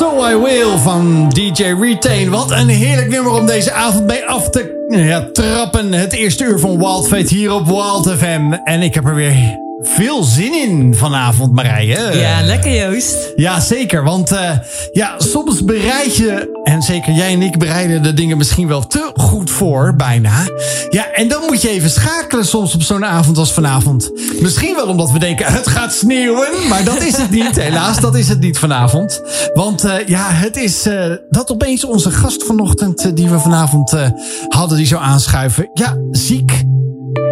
So I Will van DJ Retain. Wat een heerlijk nummer om deze avond mee af te ja, trappen. Het eerste uur van Wild Fate hier op Wild FM. En ik heb er weer veel zin in vanavond, Marije. Ja, lekker Joost. Ja, zeker. Want uh, ja, soms bereid je, en zeker jij en ik bereiden de dingen misschien wel te goed voor, bijna. Ja, en dan moet je even schakelen soms op zo'n avond als vanavond. Misschien wel omdat we denken, het gaat sneeuwen. Maar dat is het niet. Helaas, dat is het niet vanavond. Want uh, ja, het is uh, dat opeens onze gast vanochtend, die we vanavond hadden, die zou aanschuiven. Ja, ziek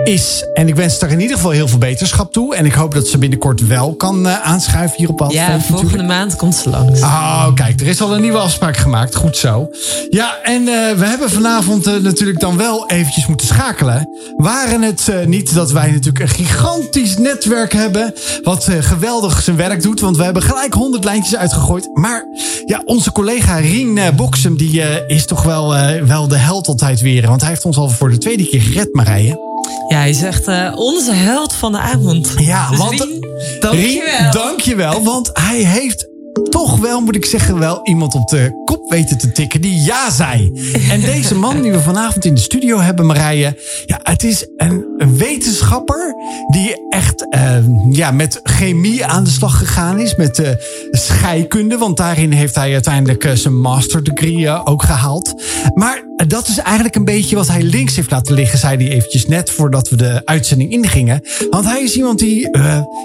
is. En ik wens haar in ieder geval heel veel beterschap toe. En ik hoop dat ze binnenkort wel kan uh, aanschuiven hier op Alphen. Ja, volgende natuurlijk. maand komt ze langs. Oh, kijk, er is al een nieuwe afspraak gemaakt. Goed zo. Ja, en uh, we hebben vanavond uh, natuurlijk dan wel eventjes moeten schakelen. Waren het niet dat wij natuurlijk een gigantisch netwerk hebben... wat geweldig zijn werk doet. Want we hebben gelijk honderd lijntjes uitgegooid. Maar ja, onze collega Rien Boksem... die is toch wel, wel de held altijd weer. Want hij heeft ons al voor de tweede keer gered, Marije. Ja, hij zegt uh, onze held van de avond. Ja, dus want. Rien, dankjewel. dankjewel, want hij heeft toch wel, moet ik zeggen, wel iemand op de kop weten te tikken die ja zei. En deze man die we vanavond in de studio hebben, Marije. Ja, het is een, een wetenschapper die echt uh, ja, met chemie aan de slag gegaan is. Met uh, scheikunde, want daarin heeft hij uiteindelijk uh, zijn master degree ook gehaald. Maar dat is eigenlijk een beetje wat hij links heeft laten liggen, zei hij eventjes net voordat we de uitzending ingingen. Want hij is iemand die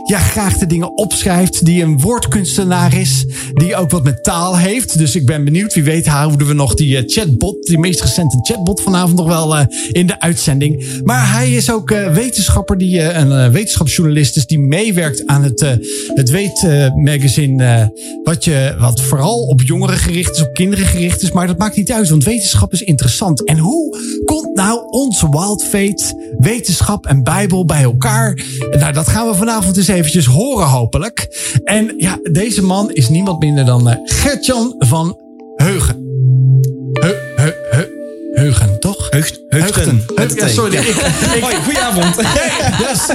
ja, graag de dingen opschrijft, die een woordkunstenaar is die ook wat met taal heeft. Dus ik ben benieuwd. Wie weet houden we nog die chatbot, die meest recente chatbot vanavond nog wel uh, in de uitzending. Maar hij is ook wetenschapper, die, een wetenschapsjournalist is die meewerkt aan het, het Weet-magazine. wat, je, wat vooral op jongeren gericht is, op kinderen gericht is. Maar dat maakt niet uit, want wetenschap is interessant. En hoe komt nou onze Wild Fate, wetenschap en Bijbel bij elkaar? Nou, dat gaan we vanavond eens eventjes horen, hopelijk. En ja, deze man is niemand minder dan uh, Gertjan van Heugen. He, he, he, Heugen, toch? Heugten. Heugten. Heugten. Ja, sorry. Ik, ik, Hoi, goedenavond.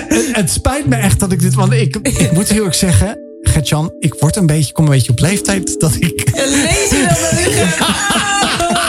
het, het, spijt me echt dat ik dit... Want ik, ik moet heel erg zeggen... Gertjan, ik word een beetje, kom een beetje op leeftijd dat ik... Lees wel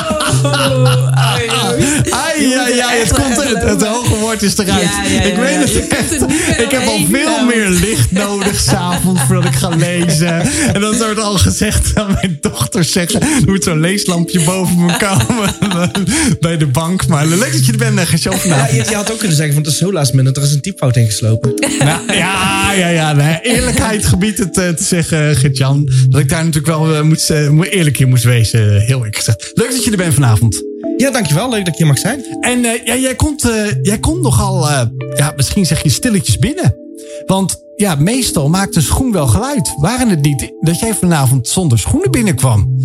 Ai, ai, ai, het, komt, het, het hoge woord is eruit. Ja, ja, ja, ik weet het echt. Ik heb al veel meer licht nodig s'avonds voordat ik ga lezen. En dan wordt al gezegd aan mijn dochter zegt, er moet zo'n leeslampje boven me komen bij de bank. Maar leuk dat je er bent, Gertjan. Ja, je, je, had ook kunnen zeggen, van het is zo last minute, er is een typfout ingeslopen. Nou, ja, ja, ja. Nee, eerlijkheid gebiedt het uh, te zeggen, Gertjan. Dat ik daar natuurlijk wel uh, moet, uh, eerlijk in moest wezen. Heel eerlijk gezegd. Leuk dat je er bent vanavond. Ja, dankjewel. Leuk dat ik hier mag zijn. En uh, ja, jij, komt, uh, jij komt nogal, uh, ja, misschien zeg je stilletjes binnen. Want ja, meestal maakt een schoen wel geluid. Waren het niet dat jij vanavond zonder schoenen binnenkwam?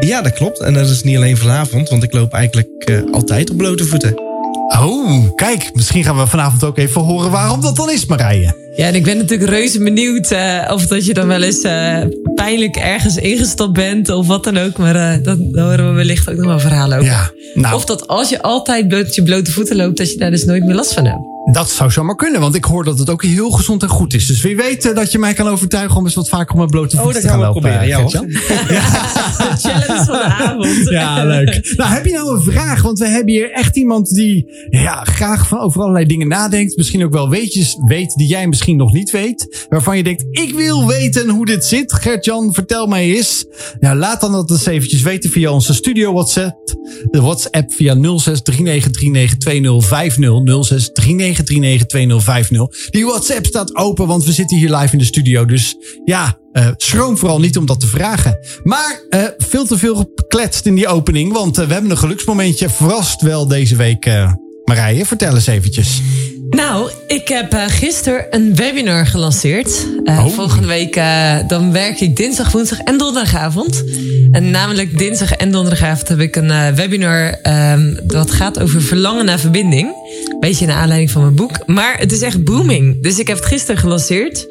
Ja, dat klopt. En dat is niet alleen vanavond, want ik loop eigenlijk altijd op blote voeten. Oh, kijk, misschien gaan we vanavond ook even horen waarom dat dan is, Marije. Ja, en ik ben natuurlijk reuze benieuwd uh, of dat je dan wel eens uh, pijnlijk ergens ingestapt bent of wat dan ook. Maar uh, dat, daar horen we wellicht ook nog wel verhalen over. Ja, nou. Of dat als je altijd met je blote voeten loopt, dat je daar dus nooit meer last van hebt. Dat zou zomaar kunnen, want ik hoor dat het ook heel gezond en goed is. Dus wie weet dat je mij kan overtuigen om eens wat vaker op mijn blote voeten te gaan lopen. Oh, dat gaan we proberen, ja, ja. Challenge van de avond. Ja, leuk. Nou, heb je nou een vraag? Want we hebben hier echt iemand die ja, graag van over allerlei dingen nadenkt. Misschien ook wel weetjes weet die jij misschien nog niet weet. Waarvan je denkt, ik wil weten hoe dit zit. Gert-Jan, vertel mij eens. Ja, laat dan dat eens eventjes weten via onze studio WhatsApp. De WhatsApp via 0639392050. 0639392050. Die WhatsApp staat open, want we zitten hier live in de studio. Dus ja, uh, schroom vooral niet om dat te vragen. Maar uh, veel te veel gekletst in die opening. Want uh, we hebben een geluksmomentje vast wel deze week. Marije, vertel eens eventjes. Nou, ik heb uh, gisteren een webinar gelanceerd. Uh, Oh. Volgende week uh, dan werk ik dinsdag, woensdag en donderdagavond. En namelijk dinsdag en donderdagavond heb ik een webinar um, dat gaat over verlangen naar verbinding. Beetje naar aanleiding van mijn boek. Maar het is echt booming. Dus ik heb het gisteren gelanceerd.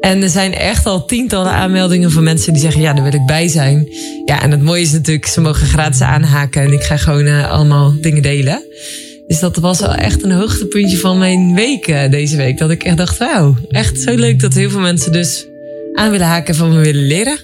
En er zijn echt al tientallen aanmeldingen van mensen die zeggen: Ja, daar wil ik bij zijn. Ja, en het mooie is natuurlijk, ze mogen gratis aanhaken en ik ga gewoon allemaal dingen delen. Dus dat was wel echt een hoogtepuntje van mijn week uh, deze week. Dat ik echt dacht, wauw, echt zo leuk dat heel veel mensen dus aan willen haken en van me willen leren.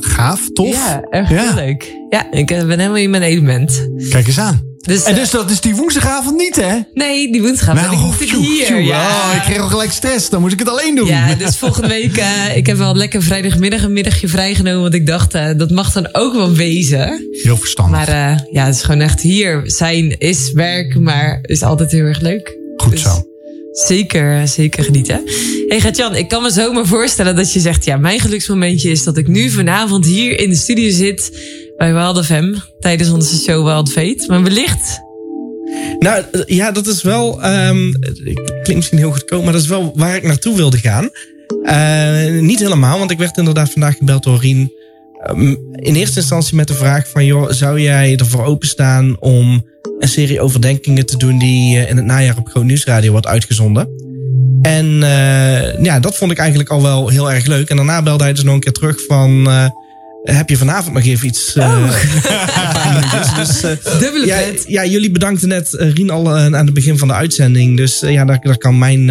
Gaaf, tof. Ja, echt Ja. heel leuk. Ja, ik eh, ben helemaal in mijn element. Kijk eens aan. Dus, En eh, dus dat is die woensdagavond niet, hè? nee, die woensdag ben ik Nou, pjoe, hier. ja. Oh, ik kreeg al gelijk stress. Dan moet ik het alleen doen. Ja, dus volgende week, eh, ik heb wel lekker vrijdagmiddag een middagje vrijgenomen. Want ik dacht, eh, dat mag dan ook wel wezen. Heel verstandig. Maar ja, het is gewoon echt hier zijn is werk, maar is altijd heel erg leuk. Goed Dus zo. Zeker, zeker genieten. Hey Gertjan, ik kan me zomaar voorstellen dat je zegt... ja, mijn geluksmomentje is dat ik nu vanavond hier in de studio zit... bij Wild FM, tijdens onze show Wild Fate. Maar wellicht... Nou ja, dat is wel. ehm, het klinkt misschien heel goedkoop, maar dat is wel waar ik naartoe wilde gaan. Eh, niet helemaal, want ik werd inderdaad vandaag gebeld door Rien. ehm, in eerste instantie met de vraag van, joh, zou jij ervoor openstaan om een serie overdenkingen te doen die eh, in het najaar op Groot Nieuwsradio wordt uitgezonden? En eh, ja, dat vond ik eigenlijk al wel heel erg leuk. En daarna belde hij dus nog een keer terug van, heb je vanavond nog even iets? eh, minuutjes? dus, eh, Dubbele ja, ja, jullie bedankten net eh, Rien al eh, aan het begin van de uitzending. Dus eh, ja, daar, daar kan mijn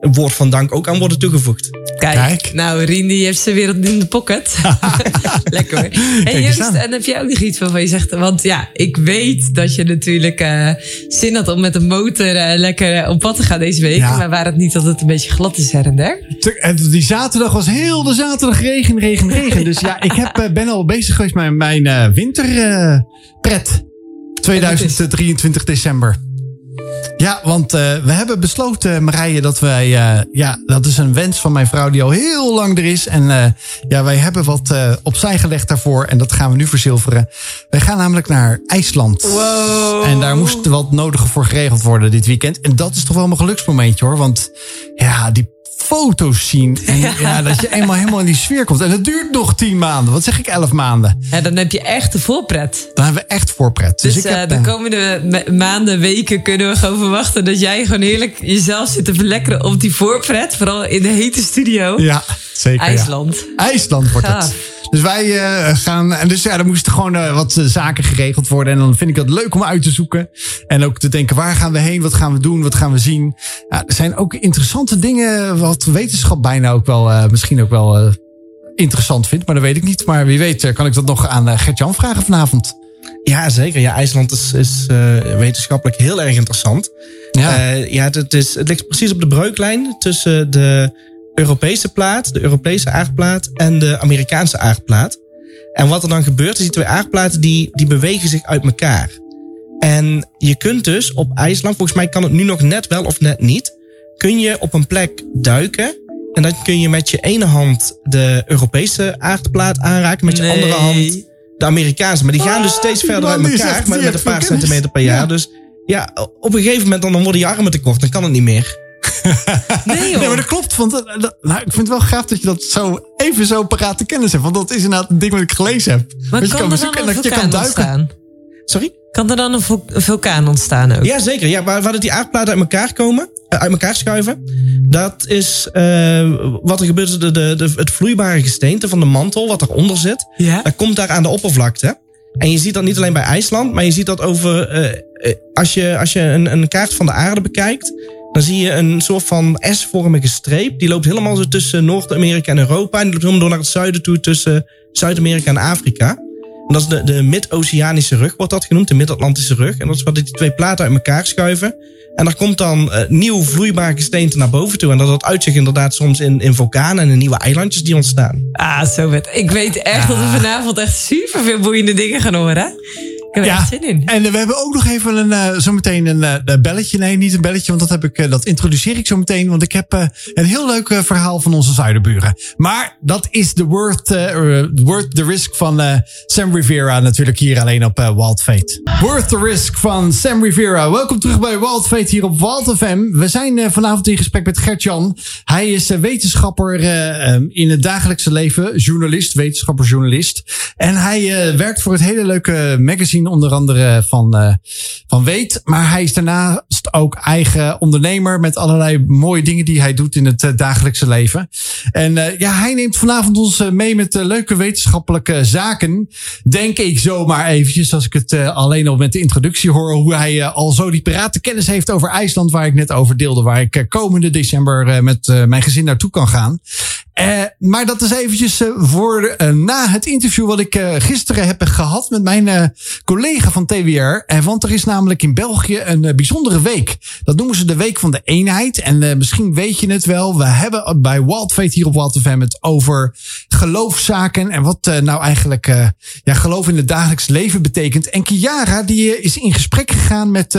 eh, woord van dank ook aan worden toegevoegd. Kijk, Kijk. nou Rien die heeft ze weer in de pocket. Lekker hoor. Hey Joost, en heb jij ook nog iets waarvan je zegt... want ja, ik weet dat je natuurlijk eh, zin had om met de motor eh, lekker eh, op pad te gaan deze week. Ja. Maar waar het niet dat het een beetje glad is her en der? En die zaterdag was heel de zaterdag regen, regen, regen. Dus ja, ik heb, ben al bezig geweest met mijn eh, winterpret. 2023 december. Ja, want eh, we hebben besloten, Marije, dat wij... eh, ja, dat is een wens van mijn vrouw die al heel lang er is. En eh, ja, wij hebben wat opzij gelegd daarvoor. En dat gaan we nu verzilveren. Wij gaan namelijk naar IJsland. Wow. En daar moest wat nodige voor geregeld worden dit weekend. En dat is toch wel mijn geluksmomentje hoor. Want ja, die foto's zien. En ja. dat je eenmaal helemaal in die sfeer komt. En het duurt nog tien maanden. Wat zeg ik, elf maanden. Ja, dan heb je echt de voorpret. Dan hebben we echt voorpret. Dus, Dus, ik eh, heb, de eh, komende ma- maanden, weken kunnen we gewoon verwachten dat jij gewoon heerlijk jezelf zit te verlekkeren op die voorpret. Vooral in de hete studio. Ja, zeker. ja. IJsland. IJsland wordt het. Dus wij eh, gaan. En dus ja, er moesten gewoon eh, wat eh, zaken geregeld worden. En dan vind ik het leuk om uit te zoeken. En ook te denken: waar gaan we heen? Wat gaan we doen? Wat gaan we zien? Ja, er zijn ook interessante dingen. Wat wetenschap bijna ook wel. misschien ook wel interessant vindt. Maar dat weet ik niet. Maar wie weet, kan ik dat nog aan Gert-Jan vragen vanavond. Ja, zeker. Ja, IJsland is, is wetenschappelijk heel erg interessant. Ja. Ja, het, het is, het ligt precies op de breuklijn tussen de Europese plaat, de Europese aardplaat en de Amerikaanse aardplaat. En wat er dan gebeurt, is die twee aardplaten die, die bewegen zich uit elkaar. En je kunt dus op IJsland, volgens mij kan het nu nog net wel of net niet, kun je op een plek duiken. En dan kun je met je ene hand de Europese aardplaat aanraken, met je Nee. andere hand de Amerikaanse. Maar die gaan dus Ah, steeds verder uit elkaar, echt- met, een paar centimeter per jaar. Ja. Dus ja, op een gegeven moment dan, dan worden je armen te kort, dan kan het niet meer. Nee joh. Nee, maar dat klopt. Want eh, dat- nou, ik vind het wel gaaf dat je dat zo even zo paraat te kennis hebt. Want dat is inderdaad een ding wat ik gelezen heb. Maar dat je kan kan er dan bezoeken een en dat je kan vulkaan duiken. ontstaan? Sorry? Kan er dan een, vul- een vulkaan ontstaan ook? Ja, zeker. Ja, waar, waar dat die aardplaten uit elkaar komen, eh, uit elkaar schuiven. Dat is eh, wat er gebeurt. De, de, de, het vloeibare gesteente van de mantel, wat eronder zit, Ja? dat komt daar aan de oppervlakte. En je ziet dat niet alleen bij IJsland, maar je ziet dat over. als je, als je een, een kaart van de aarde bekijkt, dan zie je een soort van S-vormige streep. Die loopt helemaal zo tussen Noord-Amerika en Europa. En die loopt helemaal door naar het zuiden toe tussen Zuid-Amerika en Afrika. En dat is de, de Mid-Oceanische rug, wordt dat genoemd, de Mid-Atlantische rug. En dat is wat die twee platen uit elkaar schuiven. En daar komt dan eh, nieuw vloeibaar gesteente naar boven toe. En dat dat uitzicht inderdaad soms in, in vulkanen en in nieuwe eilandjes die ontstaan. Ah, zo vet. Ik weet echt dat we vanavond echt super veel boeiende dingen gaan horen. Ik heb er echt zin in. En we hebben ook nog even een, eh, zometeen een eh, belletje. Nee, niet een belletje, want dat, heb ik, eh, dat introduceer ik zo meteen. Want ik heb een heel leuk verhaal van onze zuidenburen. Maar dat is de worth, worth the risk van Sam Rivera natuurlijk hier alleen op Wild Fate. Worth the risk van Sam Rivera. Welkom terug bij Wild Fate hier op Wild FM. We zijn vanavond in gesprek met Gert-Jan. Hij is wetenschapper eh, eh, in het dagelijkse leven. Journalist, wetenschapper, journalist. En hij werkt voor het hele leuke magazine, onder andere van, eh, van Weet. Maar hij is daarnaast ook eigen ondernemer met allerlei mooie dingen die hij doet in het eh, dagelijkse leven. En eh, ja, hij neemt vanavond ons mee met leuke wetenschappelijke zaken. Denk ik zomaar eventjes, als ik het alleen al met de introductie hoor, hoe hij al zo die piratenkennis heeft over IJsland, waar ik net over deelde, waar ik komende december met mijn gezin naartoe kan gaan. Uh, maar dat is eventjes uh, voor uh, na het interview wat ik gisteren heb gehad met mijn collega van TWR. want er is namelijk in België een bijzondere week. Dat noemen ze de Week van de Eenheid. En misschien weet je het wel. We hebben bij Wildfate hier op Wild FM het over geloofszaken. En wat nou eigenlijk ja, geloof in het dagelijks leven betekent. En Kiara die is in gesprek gegaan met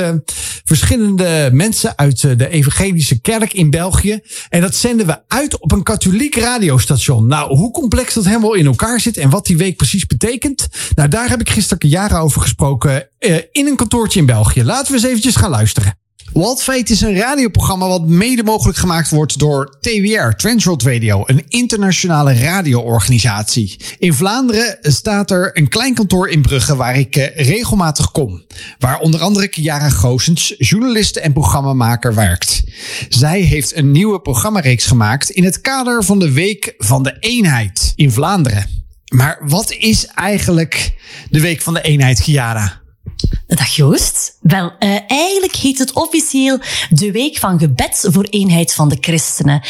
verschillende mensen uit de evangelische kerk in België. En dat zenden we uit op een katholiek radiostation. Nou, hoe complex dat helemaal in elkaar zit en wat die week precies betekent. Nou, daar heb ik gisteren jaren over gesproken uh, in een kantoortje in België. Laten we eens eventjes gaan luisteren. Wildfate is een radioprogramma wat mede mogelijk gemaakt wordt door TWR, Transworld Radio, een internationale radioorganisatie. In Vlaanderen staat er een klein kantoor in Brugge waar ik eh, regelmatig kom. Waar onder andere Kiara Goosens, journaliste en programmamaker, werkt. Zij heeft een nieuwe programmareeks gemaakt in het kader van de Week van de Eenheid in Vlaanderen. Maar wat is eigenlijk de Week van de Eenheid, Kiara? Dag Joost. Wel, uh, eigenlijk heet het officieel de Week van Gebed voor Eenheid van de Christenen.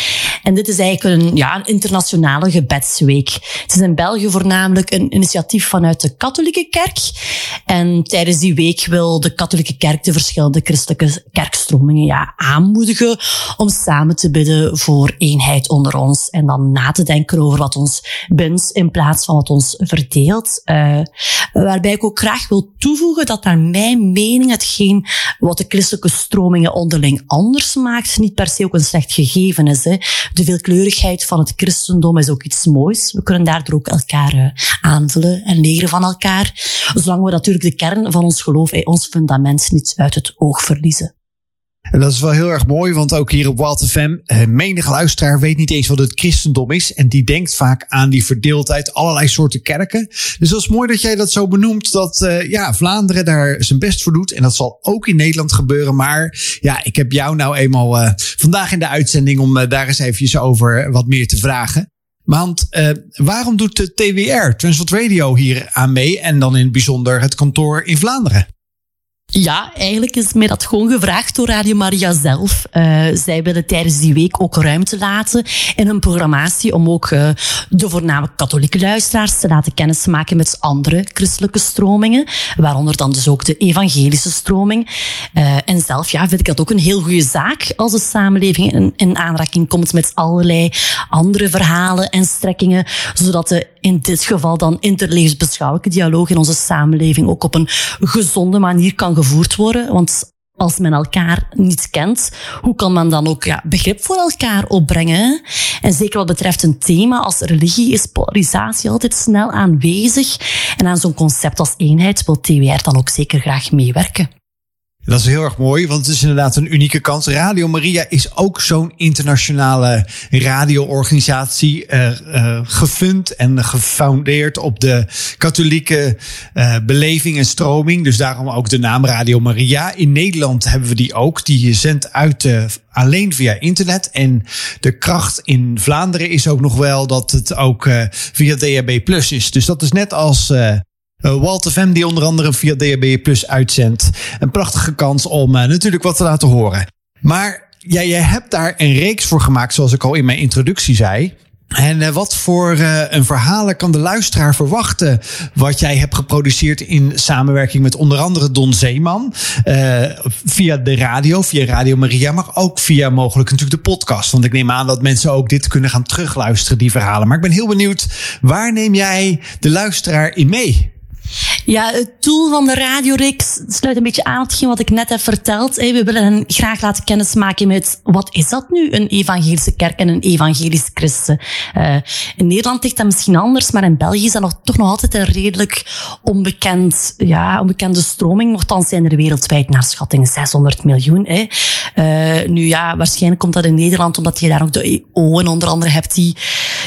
En dit is eigenlijk een, ja, een internationale gebedsweek. Het is in België voornamelijk een initiatief vanuit de katholieke kerk. En tijdens die week wil de katholieke kerk de verschillende christelijke kerkstromingen ja, aanmoedigen om samen te bidden voor eenheid onder ons. En dan na te denken over wat ons bindt in plaats van wat ons verdeelt. Uh, waarbij ik ook graag wil toevoegen dat naar mijn mening hetgeen wat de christelijke stromingen onderling anders maakt, niet per se ook een slecht gegeven is. Hè. De veelkleurigheid van het christendom is ook iets moois. We kunnen daardoor ook elkaar uh, aanvullen en leren van elkaar, zolang we natuurlijk de kern van ons geloof, eh, ons fundament, niet uit het oog verliezen. En dat is wel heel erg mooi, want ook hier op Wild FM, eh, menig luisteraar weet niet eens wat het christendom is. En die denkt vaak aan die verdeeldheid, allerlei soorten kerken. Dus dat is mooi dat jij dat zo benoemt, dat uh, ja, Vlaanderen daar zijn best voor doet. En dat zal ook in Nederland gebeuren. Maar ja, ik heb jou nou eenmaal uh, vandaag in de uitzending om daar eens eventjes over wat meer te vragen. Want waarom doet de TWR, Transworld Radio, hier aan mee? En dan in het bijzonder het kantoor in Vlaanderen? Ja, eigenlijk is mij dat gewoon gevraagd door Radio Maria zelf. Uh, zij willen tijdens die week ook ruimte laten in hun programmatie om ook uh, de voornamelijk katholieke luisteraars te laten kennismaken met andere christelijke stromingen, waaronder dan dus ook de evangelische stroming. Uh, en zelf ja, vind ik dat ook een heel goede zaak als de samenleving in, in aanraking komt met allerlei andere verhalen en strekkingen, zodat de in dit geval dan interlevensbeschouwelijke dialoog in onze samenleving ook op een gezonde manier kan gevoerd worden. Want als men elkaar niet kent, hoe kan men dan ook ja, begrip voor elkaar opbrengen? En zeker wat betreft een thema als religie is polarisatie altijd snel aanwezig. En aan zo'n concept als eenheid wil TWR dan ook zeker graag meewerken. Dat is heel erg mooi, want het is inderdaad een unieke kans. Radio Maria is ook zo'n internationale radioorganisatie, uh, uh, gefund en gefoundeerd op de katholieke uh, beleving en stroming. Dus daarom ook de naam Radio Maria. In Nederland hebben we die ook. Die zendt uit alleen via internet. En de kracht in Vlaanderen is ook nog wel dat het ook via DAB Plus is. Dus dat is net als uh, Walter FM, die onder andere via DAB Plus uitzendt. Een prachtige kans om uh, natuurlijk wat te laten horen. Maar ja, je hebt daar een reeks voor gemaakt, zoals ik al in mijn introductie zei. En uh, wat voor een verhalen kan de luisteraar verwachten? Wat jij hebt geproduceerd in samenwerking met onder andere Don Zeeman. Via de radio, via Radio Maria, maar ook via mogelijk natuurlijk de podcast. Want ik neem aan dat mensen ook dit kunnen gaan terugluisteren, die verhalen. Maar ik ben heel benieuwd, waar neem jij de luisteraar in mee? Ja, het doel van de radioreeks sluit een beetje aan hetgeen wat ik net heb verteld. We willen hen graag laten kennismaken met wat is dat nu, een evangelische kerk en een evangelisch christen. Uh, in Nederland ligt dat misschien anders, maar in België is dat nog, toch nog altijd een redelijk onbekend, ja, onbekende stroming. Nochtans zijn er wereldwijd naar schatting 600 miljoen. Uh, nu ja, waarschijnlijk komt dat in Nederland omdat je daar ook de EO'en onder andere hebt die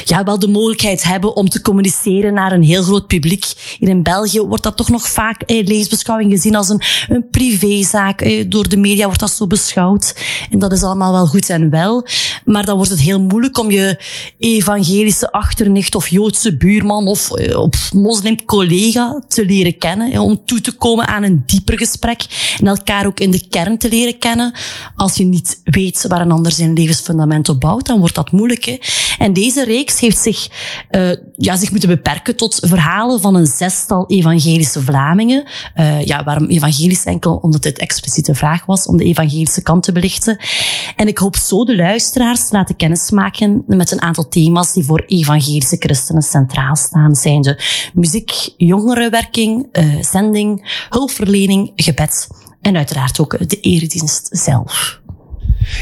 ja, wel de mogelijkheid hebben om te communiceren naar een heel groot publiek. Hier in België wordt dat toch nog vaak eh, leesbeschouwing gezien als een, een privézaak. Eh, door de media wordt dat zo beschouwd. En dat is allemaal wel goed en wel. Maar dan wordt het heel moeilijk om je evangelische achternicht of Joodse buurman of, eh, of moslimcollega te leren kennen. Eh, om toe te komen aan een dieper gesprek. En elkaar ook in de kern te leren kennen. Als je niet weet waar een ander zijn levensfundament op bouwt, dan wordt dat moeilijk. En deze reeks heeft zich, uh, ja, zich moeten beperken tot verhalen van een zestal evangelische Vlamingen. Uh, ja, waarom evangelisch? Enkel omdat het expliciete vraag was om de evangelische kant te belichten. En ik hoop zo de luisteraars te laten kennismaken met een aantal thema's die voor evangelische christenen centraal staan. Zijn de muziek, jongerenwerking, uh, zending, hulpverlening, gebed en uiteraard ook de eredienst zelf.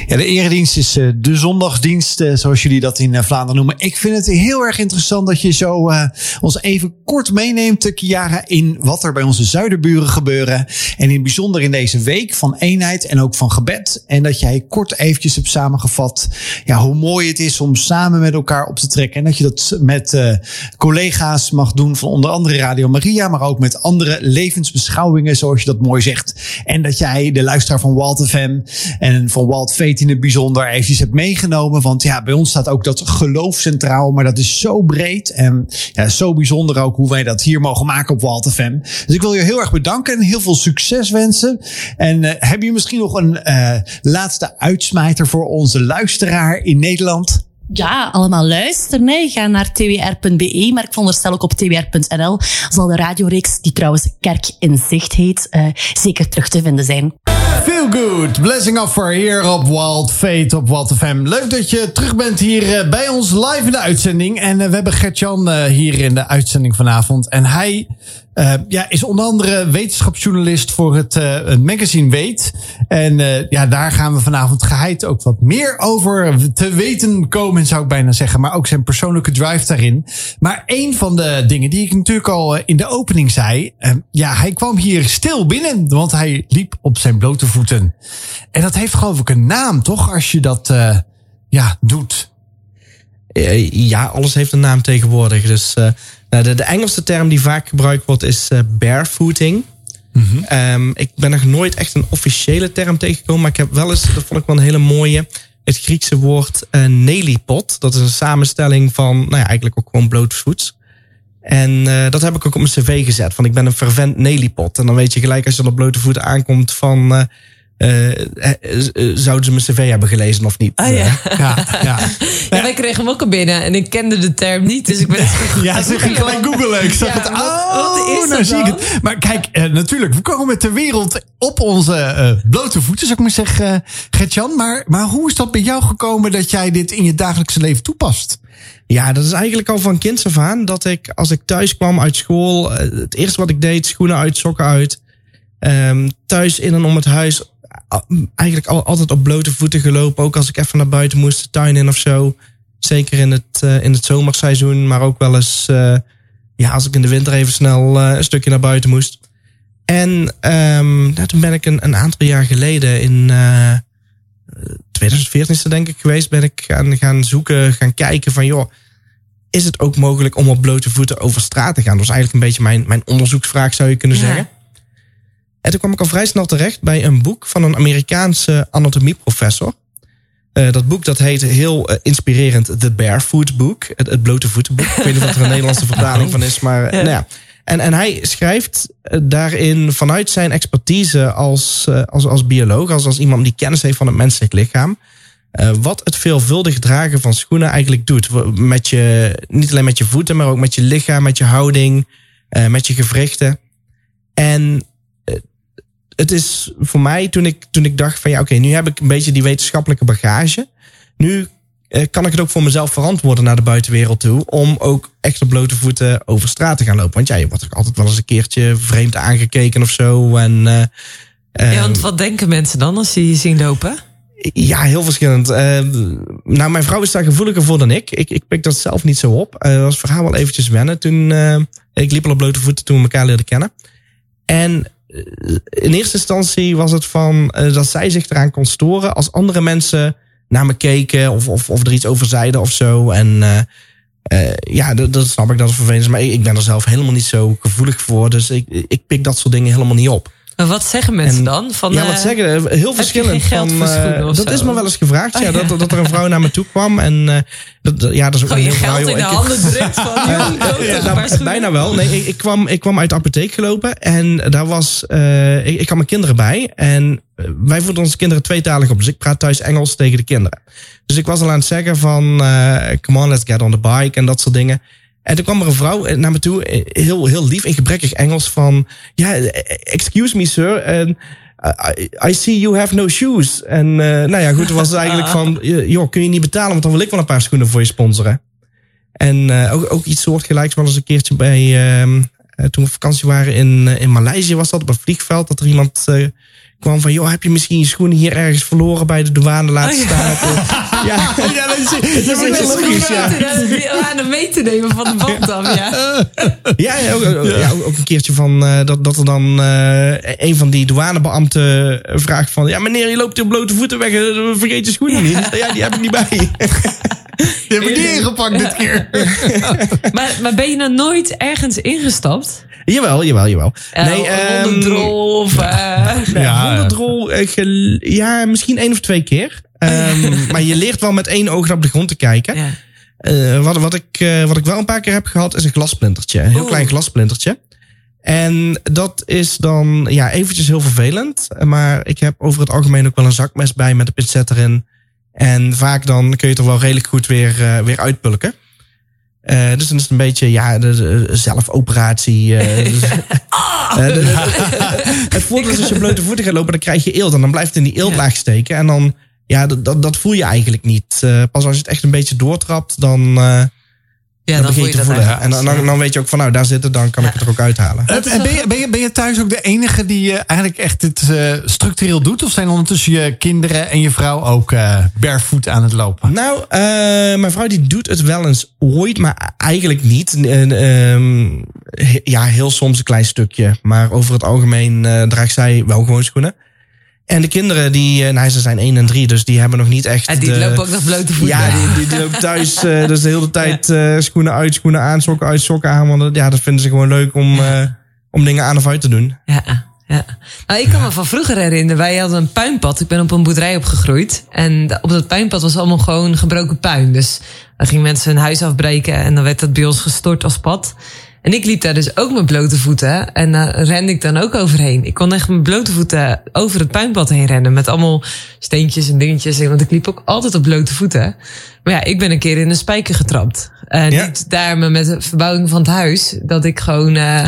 Ja, de eredienst is uh, de zondagsdienst, uh, zoals jullie dat in uh, Vlaanderen noemen. Ik vind het heel erg interessant dat je zo ons even kort meeneemt, Kiara, in wat er bij onze zuiderburen gebeuren. En in bijzonder in deze week van eenheid en ook van gebed. En dat jij kort eventjes hebt samengevat ja, hoe mooi het is om samen met elkaar op te trekken. En dat je dat met collega's mag doen van onder andere Radio Maria, maar ook met andere levensbeschouwingen, zoals je dat mooi zegt. En dat jij de luisteraar van Walt FM en van Walt Fate in het bijzonder eventjes hebt meegenomen. Want ja, bij ons staat ook dat geloof centraal. Maar dat is zo breed en ja, zo bijzonder ook hoe wij dat hier mogen maken op Walt FM. Dus ik wil je heel erg bedanken en heel veel succes wensen. En uh, heb je misschien nog een uh, laatste uitsmijter voor onze luisteraar in Nederland? Ja, allemaal luisteren. Nee. Ga naar twr.be, maar ik veronderstel ook op twr.nl zal de radioreeks, die trouwens Kerk in Zicht heet, uh, zeker terug te vinden zijn. Feel good. Blessing offer hier op Wild Fate op Wild FM. Leuk dat je terug bent hier bij ons live in de uitzending. En we hebben Gert-Jan hier in de uitzending vanavond. En hij uh, ja, is onder andere wetenschapsjournalist voor het, het magazine Weet. En uh, ja, daar gaan we vanavond geheid ook wat meer over te weten komen, zou ik bijna zeggen. Maar ook zijn persoonlijke drive daarin. Maar een van de dingen die ik natuurlijk al in de opening zei. ja, hij kwam hier stil binnen, want hij liep op zijn blote voeten. En dat heeft geloof ik een naam, toch? Als je dat ja, doet. Ja, alles heeft een naam tegenwoordig. Dus nou, de, de, Engelse term die vaak gebruikt wordt is uh, barefooting. Mm -hmm. um, ik ben nog nooit echt een officiële term tegengekomen, maar ik heb wel eens, dat vond ik wel een hele mooie, het Griekse woord uh, nelipot. Dat is een samenstelling van, nou ja, eigenlijk ook gewoon blootvoets. En uh, dat heb ik ook op mijn cv gezet, van ik ben een fervent nelipot. En dan weet je gelijk als je op blote voeten aankomt van zouden ze mijn cv hebben gelezen of niet? Ah, ja. ja, ja. ja, wij kregen hem ook al binnen en ik kende de term niet. Dus ik ben ja, ze ging gelijk googelen. Ik zag ja, het. Oh, wat is nou zie ik het. Maar kijk, uh, natuurlijk, we komen met de wereld op onze blote voeten, zou ik maar zeggen, Gertjan. Maar, maar hoe is dat bij jou gekomen dat jij dit in je dagelijkse leven toepast? Ja, dat is eigenlijk al van kinds af aan. Dat ik, als ik thuis kwam uit school, het eerste wat ik deed, schoenen uit, sokken uit. Um, thuis in en om het huis eigenlijk altijd op blote voeten gelopen. Ook als ik even naar buiten moest, de tuin in of zo. Zeker in het, uh, in het zomerseizoen, maar ook wel eens uh, ja, als ik in de winter even snel uh, een stukje naar buiten moest. En um, nou, toen ben ik een, een aantal jaar geleden in 2014 is denk ik geweest, ben ik gaan, gaan zoeken, gaan kijken van joh, is het ook mogelijk om op blote voeten over straat te gaan? Dat was eigenlijk een beetje mijn, mijn onderzoeksvraag zou je kunnen ja. zeggen. En toen kwam ik al vrij snel terecht bij een boek van een Amerikaanse anatomieprofessor. Uh, dat boek dat heet heel uh, inspirerend The Barefoot Book. Het, het blote voetenboek. Ik weet niet of er een Nederlandse vertaling van is. Maar ja. Nou ja. En, en hij schrijft daarin vanuit zijn expertise als, als, als bioloog. Als, als iemand die kennis heeft van het menselijk lichaam. wat het veelvuldig dragen van schoenen eigenlijk doet. Met je, niet alleen met je voeten, maar ook met je lichaam, met je houding, met je gewrichten. En het is voor mij toen ik, toen ik dacht van ja, oké, okay, nu heb ik een beetje die wetenschappelijke bagage. Nu eh, kan ik het ook voor mezelf verantwoorden naar de buitenwereld toe. Om ook echt op blote voeten over straat te gaan lopen. Want ja, je wordt ook altijd wel eens een keertje vreemd aangekeken of zo. En, uh, ja, want wat denken mensen dan als ze je zien lopen? Ja, heel verschillend. Uh, nou, mijn vrouw is daar gevoeliger voor dan ik. Ik, ik pik dat zelf niet zo op. Uh, dat was voor haar wel eventjes wennen. Toen, ik liep al op blote voeten toen we elkaar leerden kennen. En in eerste instantie was het van uh, dat zij zich eraan kon storen als andere mensen naar me keken of, of, of er iets over zeiden of zo. En eh, ja, dat, dat snap ik dat het vervelend. Maar ik, ik ben er zelf helemaal niet zo gevoelig voor. Dus ik, ik pik dat soort dingen helemaal niet op. Wat zeggen mensen En- dan? Van, ja, wat zeggen? Heel verschillend. van, dat zo? is me wel eens gevraagd. Oh, ja, ja. Dat, dat er een vrouw naar me toe kwam. En eh, dat, ja, dat is ook Gewoon een heel geld verhaal, in de joh. Handen drukt van, Ja, nou, bijna wel. Nee, ik, ik, kwam, ik kwam uit de apotheek gelopen en daar was, eh, ik, ik had mijn kinderen bij. En eh, wij voeden onze kinderen tweetalig op. Dus ik praat thuis Engels tegen de kinderen. Dus ik was al aan het zeggen van, come on, let's get on the bike en dat soort dingen. En toen kwam er een vrouw naar me toe, eh, heel, heel lief in gebrekkig Engels van, ja, eh, excuse me sir, en I, I see you have no shoes. En eh, nou ja, goed, was het eigenlijk van, joh, kun je niet betalen, want dan wil ik wel een paar schoenen voor je sponsoren. En ook, ook iets soortgelijks wel eens een keertje bij... ehm, eh, toen we op vakantie waren in, in Maleisië was dat op een vliegveld. Dat er iemand kwam van... joh, heb je misschien je schoenen hier ergens verloren bij de douane laten Oh, ja. ja, Ja, dat is, dat is is wel wel logisch, ja. ja. Aan de mee te nemen van de band dan, ja. ja, ja, ook, ja, ook een keertje van eh, dat, dat er dan eh, een van die douanebeambten vraagt van... ja, meneer, je loopt hier op blote voeten weg, eh, vergeet je schoenen niet. Ja, die heb ik niet bij. Die heb ik niet ingepakt dit keer. Maar, maar ben je nou nooit ergens ingestapt? jawel, jawel, jawel. Eh, nee, een ehm, hondendrol of... eh, Ja, Ja. eh, ja, misschien één of twee keer. Ehm, maar je leert wel met één oog naar op de grond te kijken. ja. Eh, wat, wat, ik, eh, wat ik wel een paar keer heb gehad, is een glassplintertje. Een heel Oeh. klein glassplintertje. En dat is dan ja, eventjes heel vervelend. Maar ik heb over het algemeen ook wel een zakmes bij met een pincet erin. En vaak dan kun je het er wel redelijk goed weer, eh, weer uitpulken. Dus dan is het een beetje ja, de, de zelfoperatie. dus- het voordeel is als je blote voeten gaat lopen, dan krijg je eelt. En dan blijft het in die eeltlaag steken. En dan, ja, dat, dat, dat voel je eigenlijk niet. Eh, pas als je het echt een beetje doortrapt, dan, eh, ja, dan, dan begin voel je je te dat voelen. En dan, dan, dan weet je ook van, nou, daar zit het, dan kan ik het er ook uithalen. En is wel ben, je, ben, je, ben je thuis ook de enige die eh, eigenlijk echt dit eh, structureel doet? Of zijn ondertussen je kinderen en je vrouw ook eh barefoot aan het lopen? Nou, eh, mijn vrouw die doet het wel eens ooit, maar eigenlijk niet. En, ehm, ja, heel soms een klein stukje. Maar over het algemeen eh, draagt zij wel gewoon schoenen. En de kinderen, die, eh, nou, ze zijn 1 en 3, dus die hebben nog niet echt... En die de- lopen ook nog blote voeten. Ja, die, die, die lopen thuis eh, dus de hele tijd eh, schoenen uit, schoenen aan, sokken uit, sokken aan. Want ja, dat vinden ze gewoon leuk om, om dingen aan of uit te doen. Ja, ja. Nou, ik kan me van vroeger herinneren. Wij hadden een puinpad. Ik ben op een boerderij opgegroeid. En op dat puinpad was allemaal gewoon gebroken puin. Dus dan gingen mensen hun huis afbreken. En dan werd dat bij ons gestort als pad. En ik liep daar dus ook met blote voeten. En daar rende ik dan ook overheen. Ik kon echt met blote voeten over het puinpad heen rennen. Met allemaal steentjes en dingetjes. Want ik liep ook altijd op blote voeten. Maar ja, ik ben een keer in een spijker getrapt. En Ja. niet daar maar met de verbouwing van het huis. Dat ik gewoon... eh,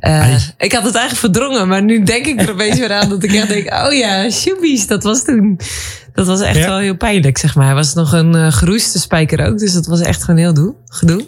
eh, ik had het eigenlijk verdrongen. Maar nu denk ik er opeens weer aan dat ik echt denk... Oh ja, shoebies, dat was toen... Dat was echt Ja. wel heel pijnlijk, zeg maar. Hij was nog een geroeste spijker ook. Dus dat was echt gewoon heel doe, gedoe.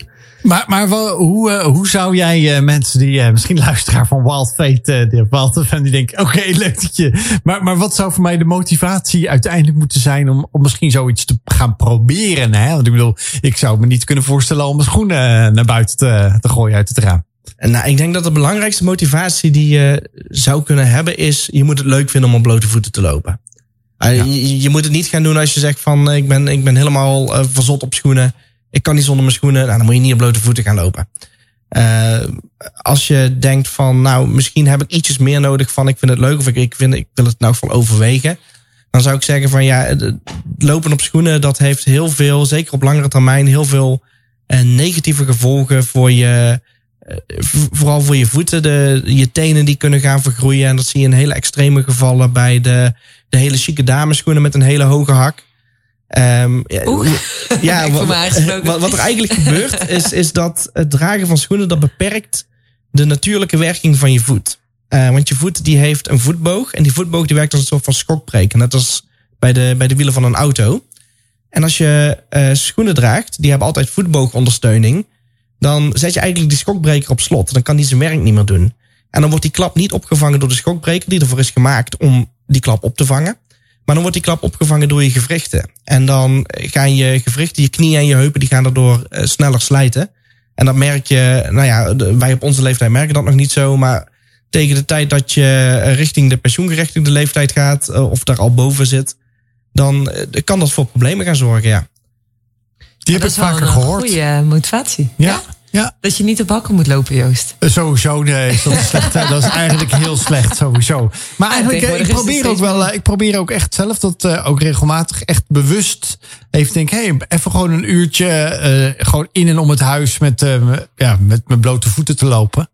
Maar, maar hoe, eh, hoe zou jij eh, mensen die eh, misschien luisteraar van Wild Fate, die Wild Fan, die denken, oké, leuk dat je. Maar, maar wat zou voor mij de motivatie uiteindelijk moeten zijn om, om misschien zoiets te gaan proberen? Hè? Want ik bedoel, ik zou me niet kunnen voorstellen om mijn schoenen naar buiten te, te gooien uit het raam. En nou, ik denk dat de belangrijkste motivatie die je zou kunnen hebben is... je moet het leuk vinden om op blote voeten te lopen. Je, je moet het niet gaan doen als je zegt van... ik ben, ik ben helemaal verzot op schoenen. Ik kan niet zonder mijn schoenen. Nou, dan moet je niet op blote voeten gaan lopen. Uh, als je denkt van... nou, misschien heb ik ietsjes meer nodig van... ik vind het leuk of ik, ik, vind, ik wil het nou geval overwegen... dan zou ik zeggen van ja, lopen op schoenen... dat heeft heel veel, zeker op langere termijn... heel veel uh, negatieve gevolgen voor je vooral voor je voeten, de, je tenen die kunnen gaan vergroeien. En dat zie je in hele extreme gevallen bij de, de hele chique dameschoenen met een hele hoge hak. Um, ja, wat, wat, wat, er eigenlijk gebeurt is, is dat het dragen van schoenen dat beperkt de natuurlijke werking van je voet. Uh, want je voet die heeft een voetboog en die voetboog die werkt als een soort van schokbreker. Net als bij de, bij de wielen van een auto. En als je uh, schoenen draagt, die hebben altijd voetboogondersteuning dan zet je eigenlijk die schokbreker op slot. Dan kan die zijn werk niet meer doen. En dan wordt die klap niet opgevangen door de schokbreker die ervoor is gemaakt om die klap op te vangen. Maar dan wordt die klap opgevangen door je gewrichten. En dan gaan je gewrichten, je knieën en je heupen, die gaan daardoor uh, sneller slijten. En dat merk je, nou ja, wij op onze leeftijd merken dat nog niet zo. Maar tegen de tijd dat je richting de pensioengerechtigde leeftijd gaat, uh, of daar al boven zit, dan kan dat voor problemen gaan zorgen, ja. Die heb ik vaker een gehoord. goede motivatie. Ja, ja. Dat je niet op hakken moet lopen, Joost. Eh, Sowieso, nee, dat is, slecht, dat is eigenlijk heel slecht, sowieso. Maar eigenlijk, eh, ik probeer ook wel, eh, ik probeer ook echt zelf dat ook regelmatig echt bewust even denk, hé, hey, even gewoon een uurtje gewoon in en om het huis met, me- ja, met mijn blote voeten te lopen.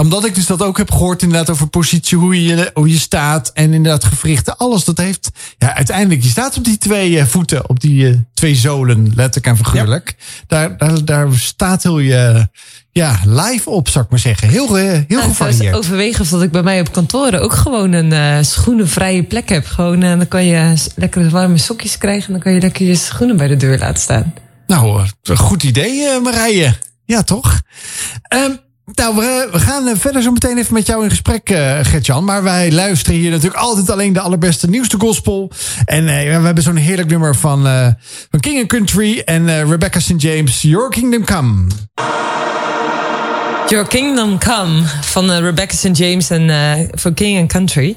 Omdat ik dus dat ook heb gehoord inderdaad over positie, hoe je, hoe je staat en inderdaad gewrichten, alles dat heeft, ja, uiteindelijk, je staat op die twee eh, voeten, op die eh, twee zolen, letterlijk en figuurlijk. Daar, daar, daar staat heel je, ja, live op, zou ik maar zeggen. Heel, heel Nou, gevarieerd. overwegen of dat ik bij mij op kantoren ook gewoon een eh, schoenenvrije plek heb. Gewoon, eh, dan kan je s- lekker warme sokjes krijgen. En dan kan je lekker je schoenen bij de deur laten staan. Nou, een goed idee, Marije. Ja, toch? Ehm, nou, we, we gaan eh, verder zo meteen even met jou in gesprek, eh Gertjan. Maar wij luisteren hier natuurlijk altijd alleen de allerbeste nieuwste gospel. En eh, we hebben zo'n heerlijk nummer van, van King Country en Rebecca St. James, Your Kingdom Come. Your Kingdom Come van Rebecca St. James en voor King and Country.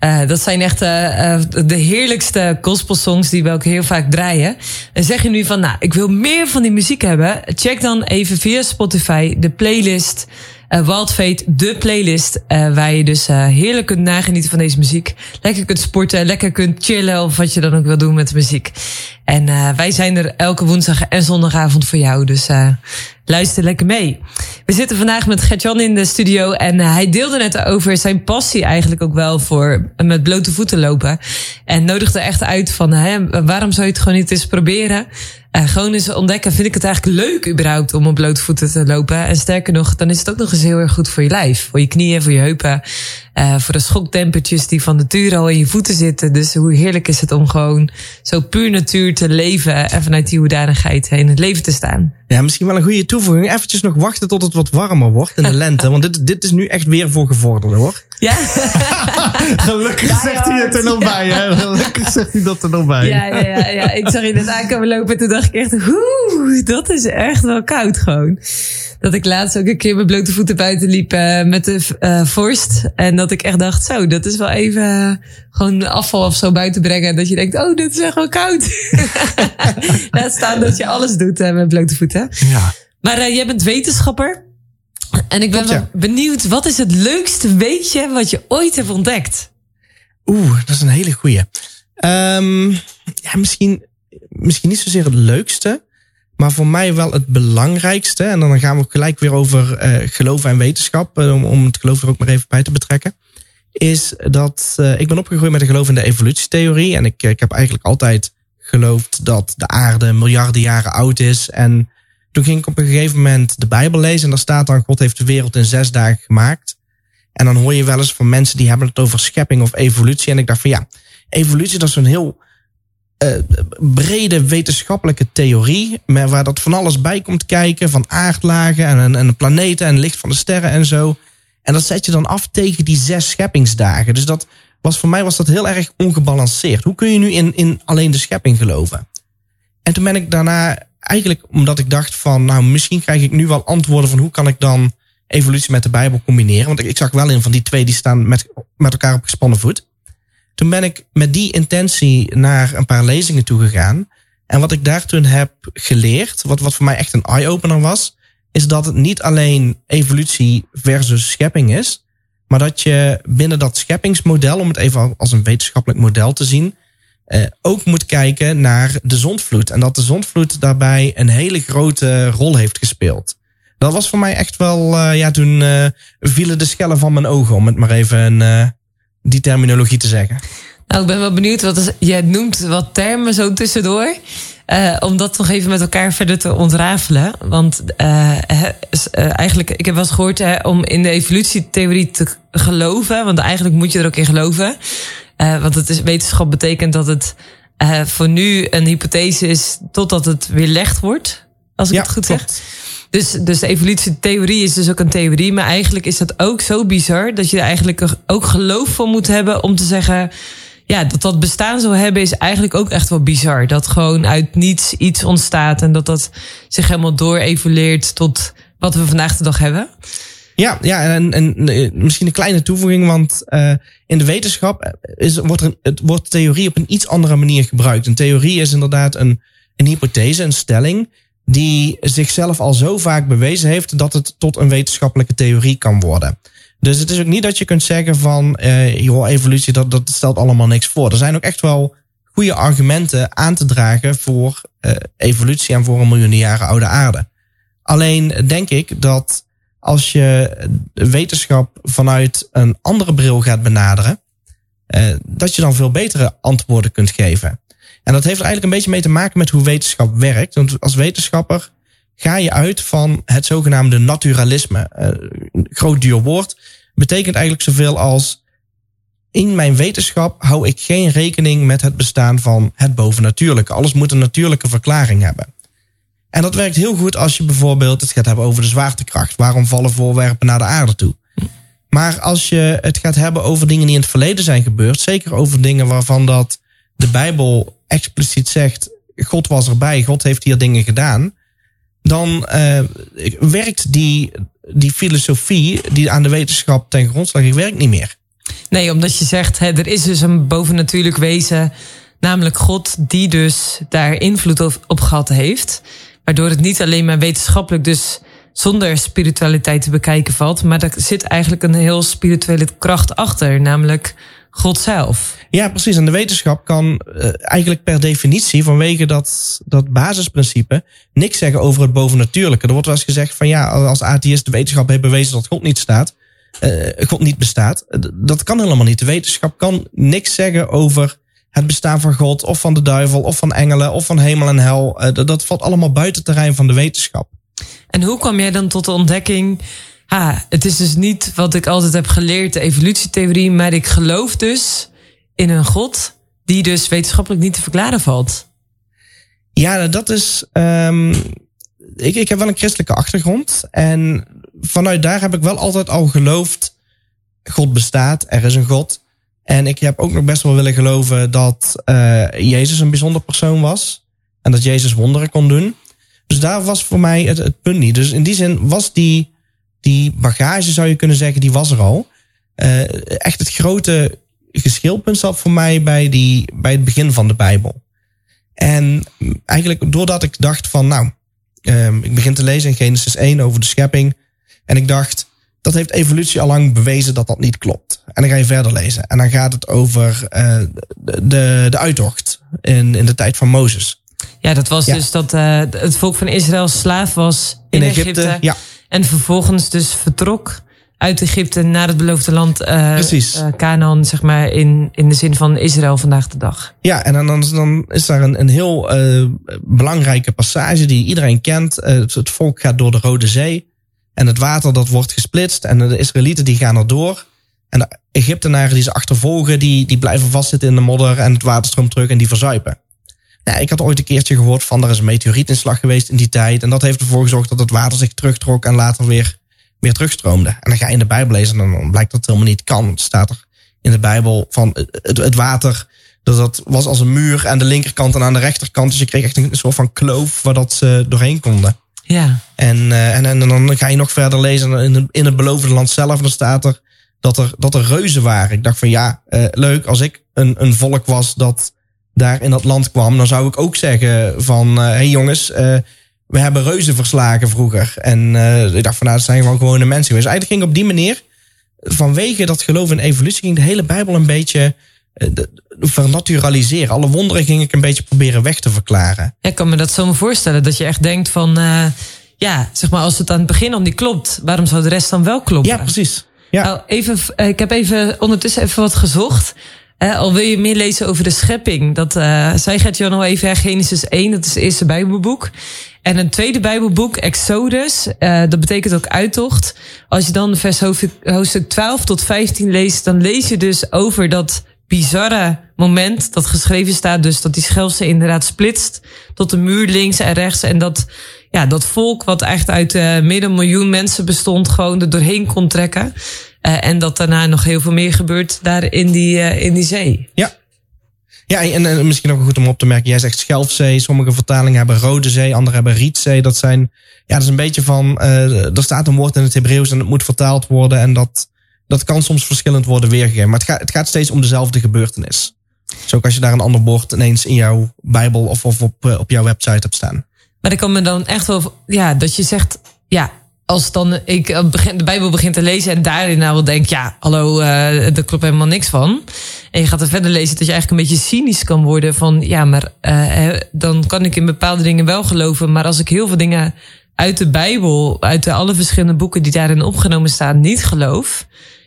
Eh, dat zijn echt eh, de heerlijkste gospelsongs die we ook heel vaak draaien. En zeg je nu van, nou, ik wil meer van die muziek hebben. Check dan even via Spotify de playlist Fate, de playlist. eh, waar je dus eh, heerlijk kunt nagenieten van deze muziek. Lekker kunt sporten, lekker kunt chillen of wat je dan ook wil doen met de muziek. En wij zijn er elke woensdag en zondagavond voor jou. Dus luister lekker mee. We zitten vandaag met Gertjan in de studio. En hij deelde net over zijn passie eigenlijk ook wel voor met blote voeten lopen. En nodigde echt uit van hè, waarom zou je het gewoon niet eens proberen? Eh, gewoon eens ontdekken, vind ik het eigenlijk leuk überhaupt om op blote voeten te lopen. En sterker nog, dan is het ook nog eens heel erg goed voor je lijf. Voor je knieën, voor je heupen. Eh, voor de schokdempertjes die van nature al in je voeten zitten. Dus hoe heerlijk is het om gewoon zo puur natuur te leven. En vanuit die hoedanigheid in het leven te staan. Ja, misschien wel een goede toevoeging. Eventjes nog wachten tot het wat warmer wordt in de lente. Want dit, dit is nu echt weer voor gevorderden hoor. Ja, Gelukkig zegt hij het er nog bij, hè? Gelukkig zegt hij dat er nog bij. ja, ja, ja, ja. Ik zag je net aankomen lopen en toen dacht ik echt, oeh, dat is echt wel koud gewoon. Dat ik laatst ook een keer met blote voeten buiten liep eh, met de eh, vorst. En dat ik echt dacht, zo, dat is wel even eh, gewoon afval of zo buiten brengen. En dat je denkt, oh, dit is echt wel koud. Laat staan dat je alles doet eh, met blote voeten. Ja. Maar eh, jij bent wetenschapper. En ik ben Klopt, ja. wel benieuwd, wat is het leukste weetje wat je ooit hebt ontdekt? Oeh, dat is een hele goeie. Ehm, ja, misschien, misschien niet zozeer het leukste. Maar voor mij wel het belangrijkste. En dan gaan we gelijk weer over eh geloof en wetenschap. eh, om, om het geloof er ook maar even bij te betrekken. Is dat eh, ik ben opgegroeid met een geloof in de evolutietheorie. En ik, ik heb eigenlijk altijd geloofd dat de aarde miljarden jaren oud is. En toen ging ik op een gegeven moment de Bijbel lezen. En daar staat dan: God heeft de wereld in zes dagen gemaakt. En dan hoor je wel eens van mensen die hebben het over schepping of evolutie. En ik dacht van ja, evolutie dat is een heel eh, brede wetenschappelijke theorie. Maar waar dat van alles bij komt kijken. Van aardlagen en, en planeten en licht van de sterren en zo. En dat zet je dan af tegen die zes scheppingsdagen. Dus dat was voor mij was dat heel erg ongebalanceerd. Hoe kun je nu in, in alleen de schepping geloven? En toen ben ik daarna eigenlijk omdat ik dacht van nou misschien krijg ik nu wel antwoorden van hoe kan ik dan evolutie met de Bijbel combineren. Want ik, ik zag wel in van die twee die staan met, met elkaar op gespannen voet. Toen ben ik met die intentie naar een paar lezingen toe gegaan. En wat ik daar toen heb geleerd, wat, wat voor mij echt een eye-opener was, is dat het niet alleen evolutie versus schepping is, maar dat je binnen dat scheppingsmodel, om het even als een wetenschappelijk model te zien, eh, ook moet kijken naar de zondvloed. En dat de zondvloed daarbij een hele grote rol heeft gespeeld. Dat was voor mij echt wel, eh, ja, toen eh, vielen de schellen van mijn ogen, om het maar even eh, die terminologie te zeggen. Nou, ik ben wel benieuwd, wat je noemt wat termen zo tussendoor. eh, om dat nog even met elkaar verder te ontrafelen. Want eh, eh, eigenlijk, ik heb wel eens gehoord hè, om in de evolutietheorie te geloven. Want eigenlijk moet je er ook in geloven. Want het is, wetenschap betekent dat het voor nu een hypothese is totdat het weerlegd wordt. Als ik het goed zeg. Dus, dus de evolutietheorie is dus ook een theorie. Maar eigenlijk is dat ook zo bizar dat je er eigenlijk ook geloof voor moet hebben om te zeggen. Ja, dat dat bestaan zou hebben is eigenlijk ook echt wel bizar. Dat gewoon uit niets iets ontstaat en dat dat zich helemaal door evolueert tot wat we vandaag de dag hebben. Ja, ja en, en eh, misschien een kleine toevoeging, want eh, in de wetenschap is, wordt er, het wordt theorie op een iets andere manier gebruikt. Een theorie is inderdaad een een hypothese, een stelling, die zichzelf al zo vaak bewezen heeft dat het tot een wetenschappelijke theorie kan worden. Dus het is ook niet dat je kunt zeggen van, uh, joh, evolutie, dat, dat stelt allemaal niks voor. Er zijn ook echt wel goede argumenten aan te dragen voor uh, evolutie en voor een miljoenen jaren oude aarde. Alleen denk ik dat als je wetenschap vanuit een andere bril gaat benaderen, uh, dat je dan veel betere antwoorden kunt geven. En dat heeft er eigenlijk een beetje mee te maken met hoe wetenschap werkt. Want als wetenschapper ga je uit van het zogenaamde naturalisme. Uh, groot duur woord. Betekent eigenlijk zoveel als in mijn wetenschap hou ik geen rekening met het bestaan van het bovennatuurlijke. Alles moet een natuurlijke verklaring hebben. En dat werkt heel goed als je bijvoorbeeld het gaat hebben over de zwaartekracht. Waarom vallen voorwerpen naar de aarde toe? Maar als je het gaat hebben over dingen die in het verleden zijn gebeurd, zeker over dingen waarvan dat de Bijbel expliciet zegt: God was erbij, God heeft hier dingen gedaan, dan uh, werkt die, die filosofie die aan de wetenschap ten grondslag werkt niet meer. Nee, omdat je zegt, hè, er is dus een bovennatuurlijk wezen, namelijk God, die dus daar invloed op gehad heeft. Waardoor het niet alleen maar wetenschappelijk dus zonder spiritualiteit te bekijken valt. Maar er zit eigenlijk een heel spirituele kracht achter, namelijk God zelf. Ja, precies. En de wetenschap kan uh, eigenlijk per definitie, vanwege dat, dat basisprincipe, niks zeggen over het bovennatuurlijke. Er wordt wel eens gezegd van ja, als atheïst de wetenschap heeft bewezen dat God niet staat, uh, God niet bestaat. Dat kan helemaal niet. De wetenschap kan niks zeggen over het bestaan van God of van de duivel of van engelen of van hemel en hel. Uh, dat, dat valt allemaal buiten het terrein van de wetenschap. En hoe kwam jij dan tot de ontdekking? Ha, het is dus niet wat ik altijd heb geleerd, de evolutietheorie, maar ik geloof dus in een God die dus wetenschappelijk niet te verklaren valt. Ja, dat is. Um, ik, ik heb wel een christelijke achtergrond. En vanuit daar heb ik wel altijd al geloofd: God bestaat, er is een God. En ik heb ook nog best wel willen geloven dat uh, Jezus een bijzonder persoon was. En dat Jezus wonderen kon doen. Dus daar was voor mij het punt niet. Dus in die zin was die, die bagage, zou je kunnen zeggen, die was er al. Uh, echt het grote geschilpunt zat voor mij bij, die, bij het begin van de Bijbel. En eigenlijk doordat ik dacht van, nou, um, ik begin te lezen in Genesis 1 over de schepping. En ik dacht, dat heeft evolutie al lang bewezen dat dat niet klopt. En dan ga je verder lezen. En dan gaat het over uh, de, de uittocht in, in de tijd van Mozes. Ja, dat was ja. dus dat uh, het volk van Israël slaaf was in, in Egypte. Egypte. Ja. En vervolgens dus vertrok uit Egypte naar het beloofde land uh. Uh, Canaan, zeg maar, in, in de zin van Israël vandaag de dag. Ja, en dan, dan is daar een, een heel uh, belangrijke passage die iedereen kent. Het, het, volk gaat door de Rode Zee en het water dat wordt gesplitst en de Israëlieten die gaan er door. En de Egyptenaren die ze achtervolgen, die, die blijven vastzitten in de modder en het water stroomt terug en die verzuipen. Ja, ik had ooit een keertje gehoord van er is een meteorietinslag geweest in die tijd. En dat heeft ervoor gezorgd dat het water zich terugtrok en later weer, weer terugstroomde. En dan ga je in de Bijbel lezen en dan blijkt dat het helemaal niet kan. Het staat er in de Bijbel van het, het water, dat, dat was als een muur aan de linkerkant en aan de rechterkant. Dus je kreeg echt een soort van kloof waar dat ze doorheen konden. Ja. En, uh, en, en, dan ga je nog verder lezen in, in het beloofde land zelf. Dan staat er dat er, dat er reuzen waren. Ik dacht van ja, uh, leuk als ik een, een volk was dat daar in dat land kwam, dan zou ik ook zeggen van, hé uh, hey jongens, uh, we hebben reuzen verslagen vroeger. En uh, ik dacht van, nou, dat zijn gewoon gewone mensen geweest. Dus eigenlijk ging op die manier, vanwege dat geloof in evolutie, ging de hele Bijbel een beetje vernaturaliseren. Alle wonderen ging ik een beetje proberen weg te verklaren. Ik kan me dat zo voorstellen, dat je echt denkt van, ja, zeg maar, als het aan het begin al niet klopt, waarom zou de rest dan wel kloppen? Ja, precies. Ja. Nou, even, ik heb even ondertussen even wat gezocht. Al wil je meer lezen over de schepping, dat uh, zei Gert-Jan al even, Genesis 1, dat is het eerste Bijbelboek. En een tweede Bijbelboek, Exodus, uh, dat betekent ook uittocht. Als je dan vers hoofdstuk 12 tot 15 leest, dan lees je dus over dat bizarre moment dat geschreven staat, dus dat die Schelfse inderdaad splitst tot een muur links en rechts. En dat, ja, dat volk, wat echt uit uh, midden miljoen mensen bestond, gewoon er doorheen kon trekken. Uh, en dat daarna nog heel veel meer gebeurt daar in die, uh, in die zee. Ja. Ja, en, en misschien ook goed om op te merken. Jij zegt Schelfzee. Sommige vertalingen hebben Rode Zee, andere hebben Rietzee. Dat zijn, ja, dat is een beetje van, uh, er staat een woord in het Hebreeuws en het moet vertaald worden. En dat, dat kan soms verschillend worden weergegeven. Maar het gaat, het gaat steeds om dezelfde gebeurtenis. Zo ook als je daar een ander woord ineens in jouw Bijbel of, of op, eh, op jouw website hebt staan. Maar ik kan me dan echt wel, ja, dat je zegt, ja, als dan ik eh, begin, de Bijbel begint te lezen en daarin nou wel denk, ja, hallo, uh, daar klopt helemaal niks van. En je gaat er verder lezen dat je eigenlijk een beetje cynisch kan worden van, ja, maar uh, dan kan ik in bepaalde dingen wel geloven, maar als ik heel veel dingen uit de Bijbel, uit de alle verschillende boeken die daarin opgenomen staan, niet geloof,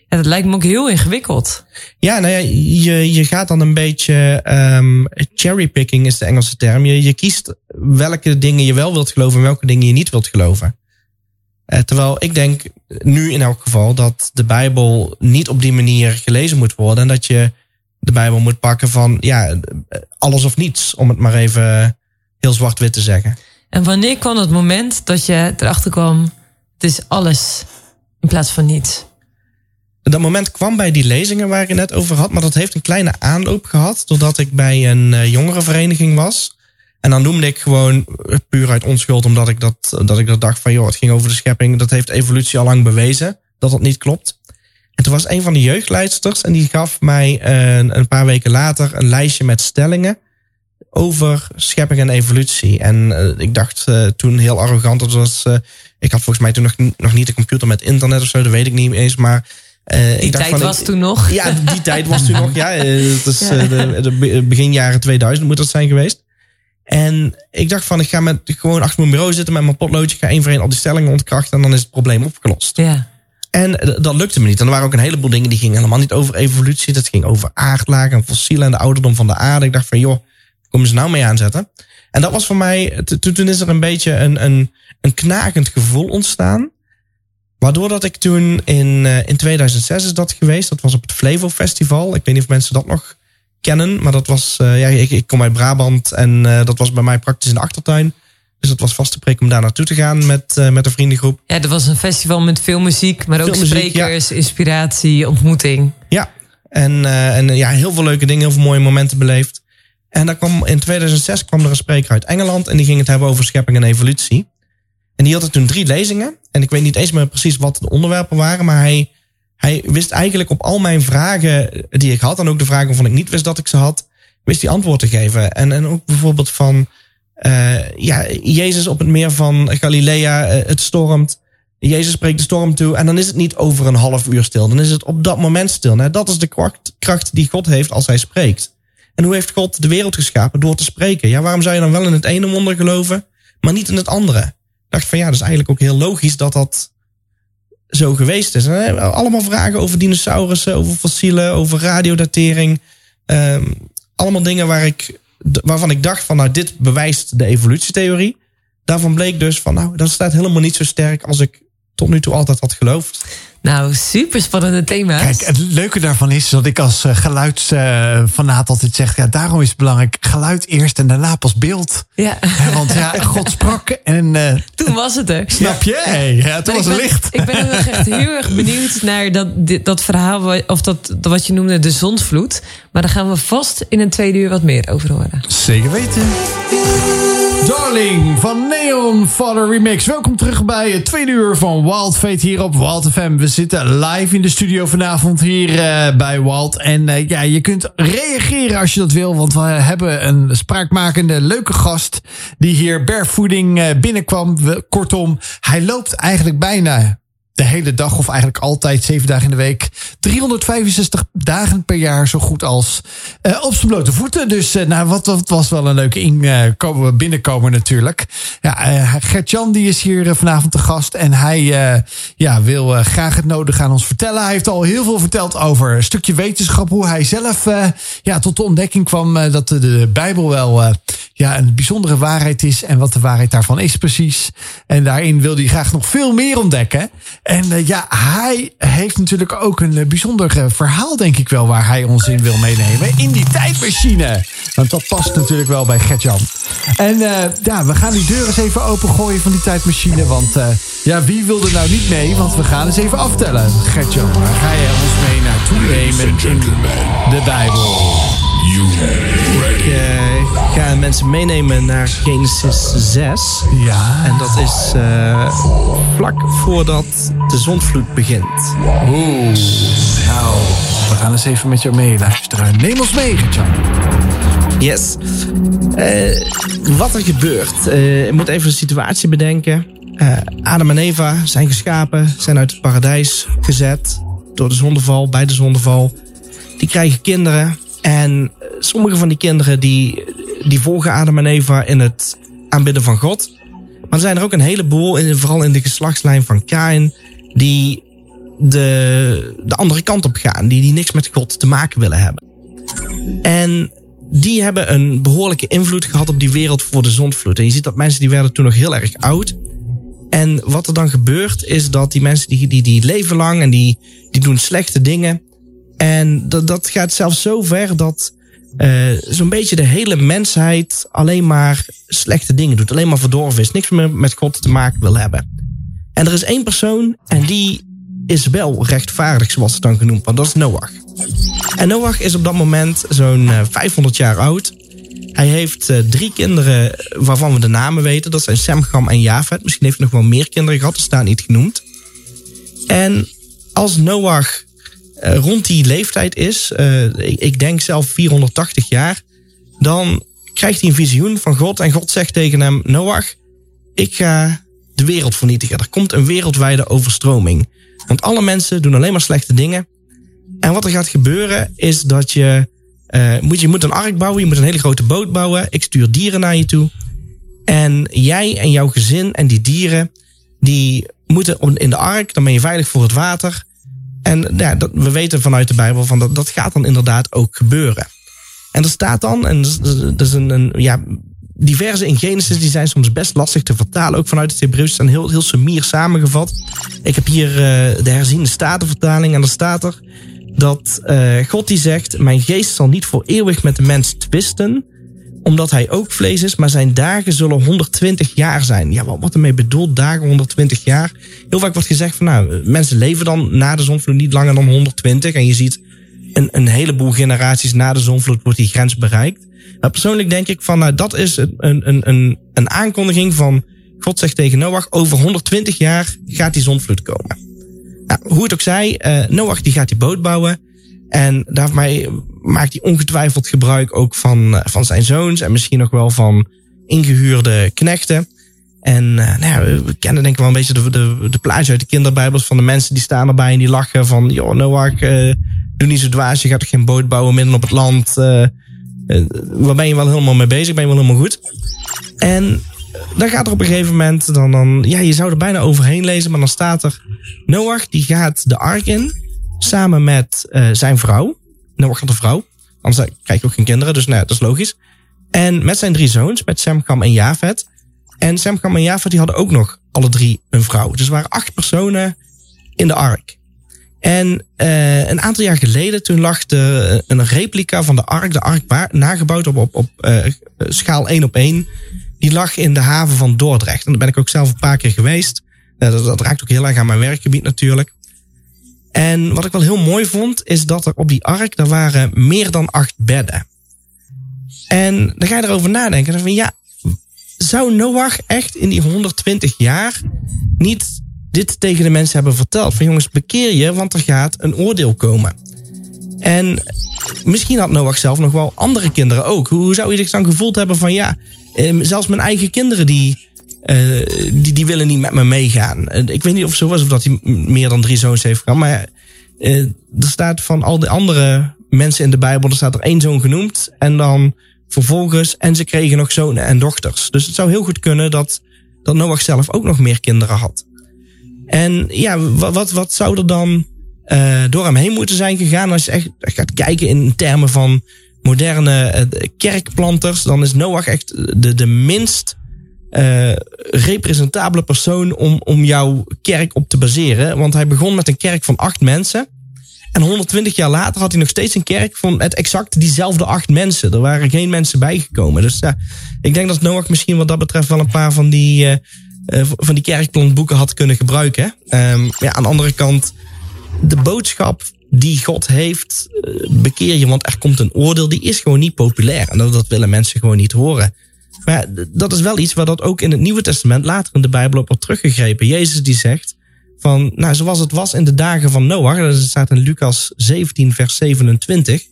ja, dat lijkt me ook heel ingewikkeld. Ja, nou ja, je, je gaat dan een beetje um, cherrypicking is de Engelse term. Je, je kiest welke dingen je wel wilt geloven en welke dingen je niet wilt geloven. Uh, terwijl ik denk nu in elk geval dat de Bijbel niet op die manier gelezen moet worden. En dat je de Bijbel moet pakken van ja, alles of niets. Om het maar even heel zwart-wit te zeggen. En wanneer kwam het moment dat je erachter kwam, het is alles in plaats van niets? Dat moment kwam bij die lezingen waar ik het net over had, maar dat heeft een kleine aanloop gehad, doordat ik bij een uh, jongerenvereniging was. En dan noemde ik gewoon puur uit onschuld, omdat ik dat, dat ik dat dacht van, joh, het ging over de schepping. Dat heeft evolutie al lang bewezen, dat dat niet klopt. En toen was een van de jeugdleidsters en die gaf mij een, een paar weken later een lijstje met stellingen over schepping en evolutie. En uh, ik dacht uh, toen heel arrogant, dat was, uh, ik had volgens mij toen nog, nog niet een computer met internet of zo, dat weet ik niet eens, maar die tijd van, was ik, toen nog. Ja, die tijd was toen nog. Ja, het is de, de, begin jaren 2000 moet dat zijn geweest. En ik dacht van, ik ga met, gewoon achter mijn bureau zitten met mijn potloodje. Ga één voor één al die stellingen ontkrachten en dan is het probleem opgelost. Ja. En dat lukte me niet. En er waren ook een heleboel dingen die gingen helemaal niet over evolutie. Dat ging over aardlagen en fossielen en de ouderdom van de aarde. Ik dacht van, joh, komen ze nou mee aanzetten? En dat was voor mij, toen is er een beetje een, een, een knagend gevoel ontstaan. Waardoor dat ik toen in, uh, in 2006 is dat geweest. Dat was op het Flevo Festival. Ik weet niet of mensen dat nog kennen. Maar dat was, uh, ja, ik, ik kom uit Brabant en uh, dat was bij mij praktisch in de achtertuin. Dus dat was vaste prik om daar naartoe te gaan met, met een vriendengroep. Ja, dat was een festival met veel muziek, maar ook sprekers, ja. inspiratie, ontmoeting. Ja, en, en ja, heel veel leuke dingen, heel veel mooie momenten beleefd. En dan kwam, in 2006 kwam er een spreker uit Engeland en die ging het hebben over schepping en evolutie. En die had er toen drie lezingen. En ik weet niet eens meer precies wat de onderwerpen waren. Maar hij, hij wist eigenlijk op al mijn vragen die ik had. En ook de vragen waarvan ik niet wist dat ik ze had. Wist hij antwoord te geven. En, en ook bijvoorbeeld van. Uh, ja, Jezus op het meer van Galilea. Uh, het stormt. Jezus spreekt de storm toe. En dan is het niet over een half uur stil. Dan is het op dat moment stil. Nou, dat is de kracht, kracht die God heeft als hij spreekt. En hoe heeft God de wereld geschapen? Door te spreken. Ja, waarom zou je dan wel in het ene wonder geloven, maar niet in het andere? dacht van ja, dat is eigenlijk ook heel logisch dat dat zo geweest is. En allemaal vragen over dinosaurussen, over fossielen, over radiodatering. Um, allemaal dingen waar ik, waarvan ik dacht van nou, dit bewijst de evolutietheorie. Daarvan bleek dus van nou, dat staat helemaal niet zo sterk als ik tot nu toe altijd had geloofd. Nou, super spannende thema's. Kijk, het leuke daarvan is dat ik als uh, geluidsfanaat uh, altijd zeg: ja, daarom is het belangrijk geluid eerst en daarna pas beeld. Ja. want ja, God sprak en. Uh, toen was het er. Snap je? Hey, ja, toen was het licht. Ik ben ook echt heel erg benieuwd naar dat, dat verhaal, of dat, wat je noemde de zondvloed. Maar daar gaan we vast in een tweede uur wat meer over horen. Zeker weten. Darling van Neon Father Remix. Welkom terug bij het tweede uur van Wild Fate hier op Wild FM. We zitten live in de studio vanavond hier uh, bij Wild. En uh, ja, je kunt reageren als je dat wil. Want we hebben een spraakmakende leuke gast die hier barefooding uh, binnenkwam. Kortom, hij loopt eigenlijk bijna de hele dag of eigenlijk altijd zeven dagen in de week. 365 dagen per jaar zo goed als uh, op zijn blote voeten. Dus uh, nou, wat, wat was wel een leuke inkomen, binnenkomen natuurlijk. Ja, uh, Gert-Jan die is hier vanavond te gast. En hij ja, wil graag het nodige aan ons vertellen. Hij heeft al heel veel verteld over een stukje wetenschap. Hoe hij zelf ja, tot de ontdekking kwam dat de, de Bijbel wel ja, een bijzondere waarheid is. En wat de waarheid daarvan is precies. En daarin wil hij graag nog veel meer ontdekken. En uh, ja, hij heeft natuurlijk ook een uh, bijzonder uh, verhaal, denk ik wel, waar hij ons in wil meenemen. In die tijdmachine. Want dat past natuurlijk wel bij Gertjan. En ja, we gaan die deur eens even opengooien van die tijdmachine. Want ja, wie wil er nou niet mee? Want we gaan eens even aftellen. Gertjan, waar ga je ons mee naartoe nemen in de Bijbel? Ik ga mensen meenemen naar Genesis 6. Ja. En dat is uh, vlak voordat de zondvloed begint. Oeh. Nou, we gaan eens even met jou meeluisteren. Neem ons mee. Yes. Eh, wat er gebeurt. Eh, ik moet even de situatie bedenken. Eh, Adam en Eva zijn geschapen, zijn uit het paradijs gezet. Door de zondeval, bij de zondeval. Die krijgen kinderen. En sommige van die kinderen die, die volgen Adam en Eva in het aanbidden van God. Maar er zijn er ook een heleboel, vooral in de geslachtslijn van Kain, die de, de andere kant op gaan. Die, die niks met God te maken willen hebben. En die hebben een behoorlijke invloed gehad op die wereld voor de zondvloed. En je ziet dat mensen die werden toen nog heel erg oud. En wat er dan gebeurt is dat die mensen die, die, die leven lang en die, die doen slechte dingen. En dat, dat gaat zelfs zo ver dat uh, zo'n beetje de hele mensheid alleen maar slechte dingen doet. Alleen maar verdorven is. Niks meer met God te maken wil hebben. En er is één persoon en die is wel rechtvaardig, zoals het dan genoemd wordt. Dat is Noach. En Noach is op dat moment zo'n 500 jaar oud. Hij heeft uh, drie kinderen waarvan we de namen weten. Dat zijn Sem, Gam en Javed. Misschien heeft hij nog wel meer kinderen gehad, dat staat niet genoemd. En als Noach rond die leeftijd is, uh, ik, ik denk zelf 480 jaar, dan krijgt hij een visioen van God. En God zegt tegen hem: Noach, ik ga de wereld vernietigen. Er komt een wereldwijde overstroming. Want alle mensen doen alleen maar slechte dingen. En wat er gaat gebeuren is dat je, uh, moet, je moet een ark bouwen, je moet een hele grote boot bouwen. Ik stuur dieren naar je toe. En jij en jouw gezin en die dieren, die moeten in de ark, dan ben je veilig voor het water. En ja, dat, we weten vanuit de Bijbel van dat, dat gaat dan inderdaad ook gebeuren. En er staat dan, en dat is een, een ja, diverse in Genesis, die zijn soms best lastig te vertalen. Ook vanuit het Hebreeuws zijn heel, heel sumier samengevat. Ik heb hier uh, de herziende statenvertaling en daar staat er dat uh, God die zegt, mijn geest zal niet voor eeuwig met de mens twisten, omdat hij ook vlees is, maar zijn dagen zullen 120 jaar zijn. Ja, wat, wat ermee bedoelt dagen 120 jaar? Heel vaak wordt gezegd van nou, mensen leven dan na de zonvloed niet langer dan 120 en je ziet een, een heleboel generaties na de zonvloed wordt die grens bereikt. Persoonlijk denk ik van nou, dat is een, een, een, een aankondiging van God zegt tegen Noach, over 120 jaar gaat die zonvloed komen. Nou, hoe het ook zij, uh, Noach die gaat die boot bouwen. En daarmee maakt hij ongetwijfeld gebruik ook van, uh, van zijn zoons en misschien nog wel van ingehuurde knechten. En uh, nou ja, we kennen denk ik wel een beetje de, de, de plaatje uit de kinderbijbels van de mensen die staan erbij en die lachen van, joh Noach, doe niet zo dwaas, je gaat toch geen boot bouwen midden op het land. waar ben je wel helemaal mee bezig, ben je wel helemaal goed. En dan gaat er op een gegeven moment, dan, dan, ja, je zou er bijna overheen lezen, maar dan staat er, Noach die gaat de ark in, samen met uh, zijn vrouw. Noach had een vrouw, anders krijg je ook geen kinderen, dus nou, dat is logisch. En met zijn drie zoons, met Sem, Gam en Javed. En Sem, Gam en Javed, die hadden ook nog alle drie een vrouw. Dus er waren acht personen in de ark. En uh, een aantal jaar geleden, toen lag de, een replica van de ark, de ark nagebouwd op, op, op uh, schaal 1 op 1 die lag in de haven van Dordrecht. En daar ben ik ook zelf een paar keer geweest. Dat, dat raakt ook heel erg aan mijn werkgebied natuurlijk. En wat ik wel heel mooi vond, is dat er op die ark, er waren meer dan acht bedden. En dan ga je erover nadenken. Van ja, zou Noach echt in die 120 jaar niet dit tegen de mensen hebben verteld? Van jongens, bekeer je, want er gaat een oordeel komen. En misschien had Noach zelf nog wel andere kinderen ook. Hoe zou je zich dan gevoeld hebben van ja, Ehm, zelfs mijn eigen kinderen die, uh, die, die willen niet met me meegaan. ik weet niet of zo was of dat hij meer dan drie zoons heeft gehad. Maar uh, er staat van al die andere mensen in de Bijbel, er staat er één zoon genoemd. En dan vervolgens, en ze kregen nog zonen en dochters. Dus het zou heel goed kunnen dat, dat Noach zelf ook nog meer kinderen had. En ja, wat, wat, wat zou er dan door hem heen moeten zijn gegaan als je echt gaat kijken in termen van moderne kerkplanters, dan is Noach echt de, de minst uh, representabele persoon om, om jouw kerk op te baseren. Want hij begon met een kerk van acht mensen. En 120 jaar later had hij nog steeds een kerk van het exact diezelfde acht mensen. Er waren geen mensen bijgekomen. Dus ja, ik denk dat Noach misschien wat dat betreft wel een paar van die, uh, van die kerkplantboeken had kunnen gebruiken. Um, ja, aan de andere kant, de boodschap die God heeft, eh, bekeer je, want er komt een oordeel, die is gewoon niet populair. En dat willen mensen gewoon niet horen. Maar dat is wel iets waar dat ook in het Nieuwe Testament later in de Bijbel op wordt teruggegrepen. Jezus die zegt Van, nou, zoals het was in de dagen van Noach. Dat staat in Lucas 17, vers 27.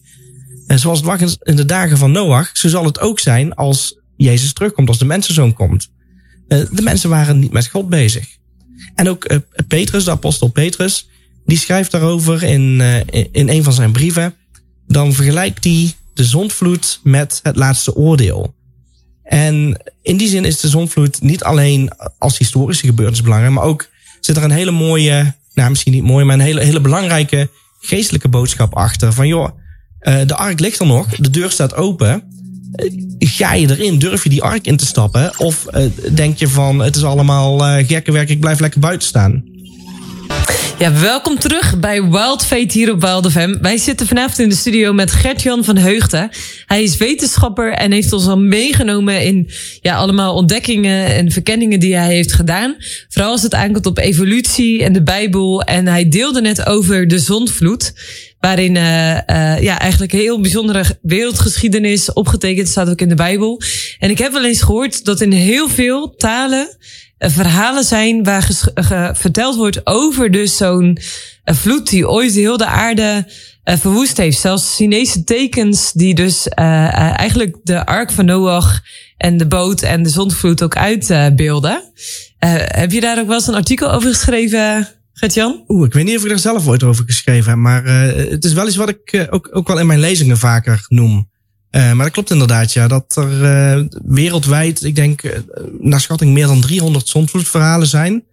En zoals het was in de dagen van Noach, zo zal het ook zijn als Jezus terugkomt, als de mensenzoon komt. Eh, de mensen waren niet met God bezig. En ook eh, Petrus, de apostel Petrus, die schrijft daarover in, eh, in een van zijn brieven. Dan vergelijkt hij de zondvloed met het laatste oordeel. En in die zin is de zondvloed niet alleen als historische gebeurtenis belangrijk, maar ook zit er een hele mooie, nou misschien niet mooi, maar een hele, hele belangrijke geestelijke boodschap achter. Van joh, de ark ligt er nog, de deur staat open. Ga je erin? Durf je die ark in te stappen? Of denk je van het is allemaal gekke werk, ik blijf lekker buiten staan? Ja, welkom terug bij Wild Fate hier op Wild FM. Wij zitten vanavond in de studio met Gert-Jan van Heugden. Hij is wetenschapper en heeft ons al meegenomen in ja, allemaal ontdekkingen en verkenningen die hij heeft gedaan. Vooral als het aankomt op evolutie en de Bijbel. En hij deelde net over de zondvloed. Waarin uh, uh, ja, eigenlijk heel bijzondere wereldgeschiedenis opgetekend staat ook in de Bijbel. En ik heb wel eens gehoord dat in heel veel talen verhalen zijn waar verteld wordt over dus zo'n vloed die ooit heel de aarde uh, verwoest heeft. Zelfs Chinese tekens die dus uh, eigenlijk de ark van Noach en de boot en de zondvloed ook uitbeelden. heb je daar ook wel eens een artikel over geschreven, Gert-Jan? Oeh, ik weet niet of ik daar zelf ooit over geschreven heb, maar het is wel iets wat ik ook, ook wel in mijn lezingen vaker noem. Uh, maar dat klopt inderdaad, ja. Dat er uh, wereldwijd, ik denk, uh, naar schatting meer dan 300 zondvloedverhalen zijn.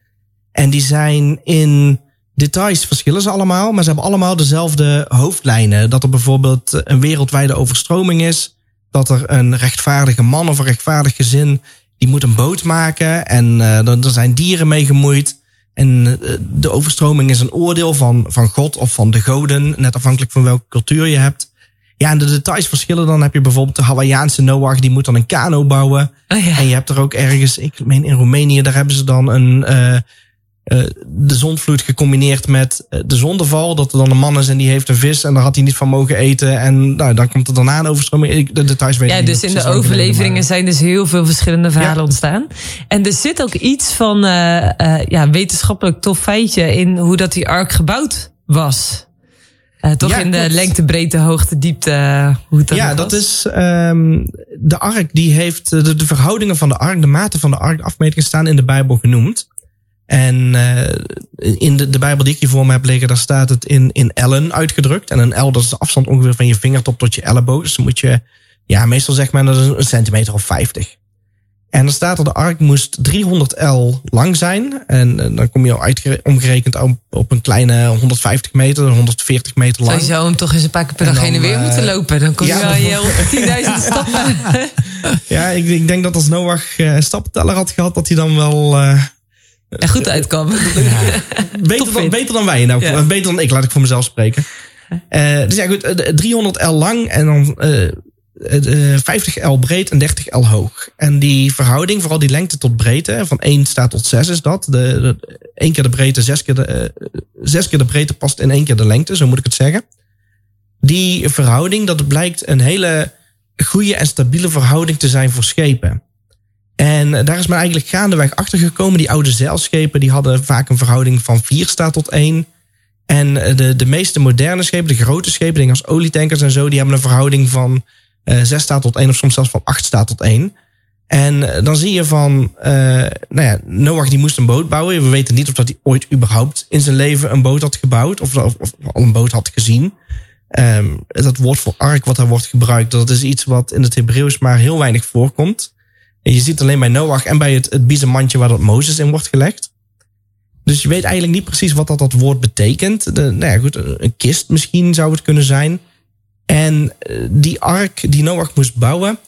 En die zijn in details verschillen ze allemaal, maar ze hebben allemaal dezelfde hoofdlijnen. Dat er bijvoorbeeld een wereldwijde overstroming is. Dat er een rechtvaardige man of een rechtvaardig gezin, die moet een boot maken. En er zijn dieren mee gemoeid. En de overstroming is een oordeel van, van God of van de goden, net afhankelijk van welke cultuur je hebt. Ja, en de details verschillen. Dan heb je bijvoorbeeld de Hawaïaanse Noach, die moet dan een kano bouwen. Oh ja. En je hebt er ook ergens, ik meen in Roemenië, daar hebben ze dan een, uh, uh, de zondvloed gecombineerd met de zondeval. Dat er dan een man is en die heeft een vis en daar had hij niet van mogen eten. En nou, dan komt er daarna een overstroming. De details weet ja, ik niet. dus in de overleveringen zijn dus heel veel verschillende verhalen ja. ontstaan. En er zit ook iets van uh, ja, wetenschappelijk tof feitje in hoe dat die ark gebouwd was. Uh, toch ja, in de lengte, breedte, hoogte, diepte. Uh, hoe het ja, was? dat is um, de ark. Die heeft de, de, verhoudingen van de ark, de mate van de ark, de afmetingen staan in de Bijbel genoemd. En uh, in de, de Bijbel die ik hier voor me heb liggen, daar staat het in, in ellen uitgedrukt. En een L, dat is de afstand ongeveer van je vingertop tot je elleboog. Dus dan moet je, ja, meestal zeg maar, dat is een centimeter of 50. En dan staat er, de ark moest 300 L lang zijn. En dan kom je al omgerekend op, op een kleine 150 meter, 140 meter lang. Zou hem toch eens een paar keer per dag heen en weer uh, moeten lopen? Dan kom je wel je 10.000 stappen. ja, ik, ik, denk dat als Noach een stappenteller had gehad, dat hij dan wel... Uh, er goed uitkwam. Ja. beter, dan, beter dan wij. Nou, ja. Beter dan ik, laat ik voor mezelf spreken. Uh, dus ja, goed, 300 L lang en dan 50 L breed en 30 L hoog. En die verhouding, vooral die lengte tot breedte, van 1 staat tot 6 is dat. De, de, één keer de breedte, zes keer de, uh, zes keer de breedte past in één keer de lengte, zo moet ik het zeggen. Die verhouding, dat blijkt een hele goede en stabiele verhouding te zijn voor schepen. En daar is men eigenlijk gaandeweg achter gekomen. Die oude zeilschepen die hadden vaak een verhouding van 4 staat tot 1. En de, de meeste moderne schepen, de grote schepen, dingen als olietankers en zo, die hebben een verhouding van uh, 6 staat tot 1 of soms zelfs van 8 staat tot 1. En uh, dan zie je van, uh, nou ja, Noach die moest een boot bouwen. We weten niet of dat hij ooit überhaupt in zijn leven een boot had gebouwd of, of, of al een boot had gezien. Um, dat woord voor ark wat daar wordt gebruikt, dat is iets wat in het Hebreeuws maar heel weinig voorkomt. En je ziet alleen bij Noach en bij het, het biezenmandje waar dat Mozes in wordt gelegd. Dus je weet eigenlijk niet precies wat dat, dat woord betekent. De, nou ja, goed, een kist misschien zou het kunnen zijn. En die ark die Noach moest bouwen,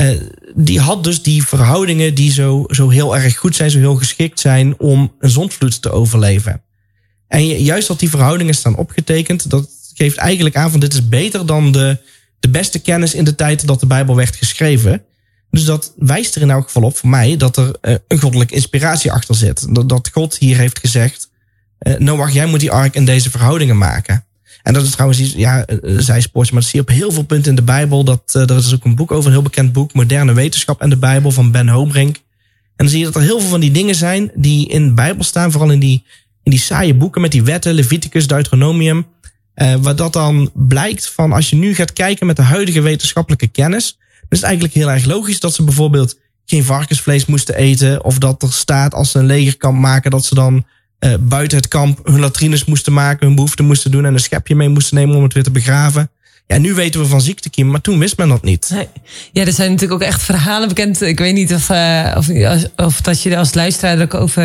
uh, die had dus die verhoudingen die zo, zo heel erg goed zijn, zo heel geschikt zijn om een zondvloed te overleven. En juist dat die verhoudingen staan opgetekend, dat geeft eigenlijk aan van dit is beter dan de, de beste kennis in de tijd dat de Bijbel werd geschreven. Dus dat wijst er in elk geval op voor mij dat er uh, een goddelijke inspiratie achter zit. Dat, dat God hier heeft gezegd, Noach, jij moet die ark in deze verhoudingen maken. En dat is trouwens iets, ja, zij sports, maar dat zie je op heel veel punten in de Bijbel. Dat, uh, er is ook een boek over, een heel bekend boek, Moderne Wetenschap en de Bijbel van Ben Hobrink. En dan zie je dat er heel veel van die dingen zijn die in de Bijbel staan, vooral in die in die saaie boeken met die wetten, Leviticus, Deuteronomium. Uh, waar dat dan blijkt van als je nu gaat kijken met de huidige wetenschappelijke kennis. Dan is het eigenlijk heel erg logisch dat ze bijvoorbeeld geen varkensvlees moesten eten. Of dat er staat als ze een legerkamp maken dat ze dan uh, buiten het kamp hun latrines moesten maken, hun behoeften moesten doen en een schepje mee moesten nemen om het weer te begraven. Ja, nu weten we van ziektekiem, maar toen wist men dat niet. Nee. Ja, er zijn natuurlijk ook echt verhalen bekend. Ik weet niet of, uh, of, of dat je als luisteraar er ook over,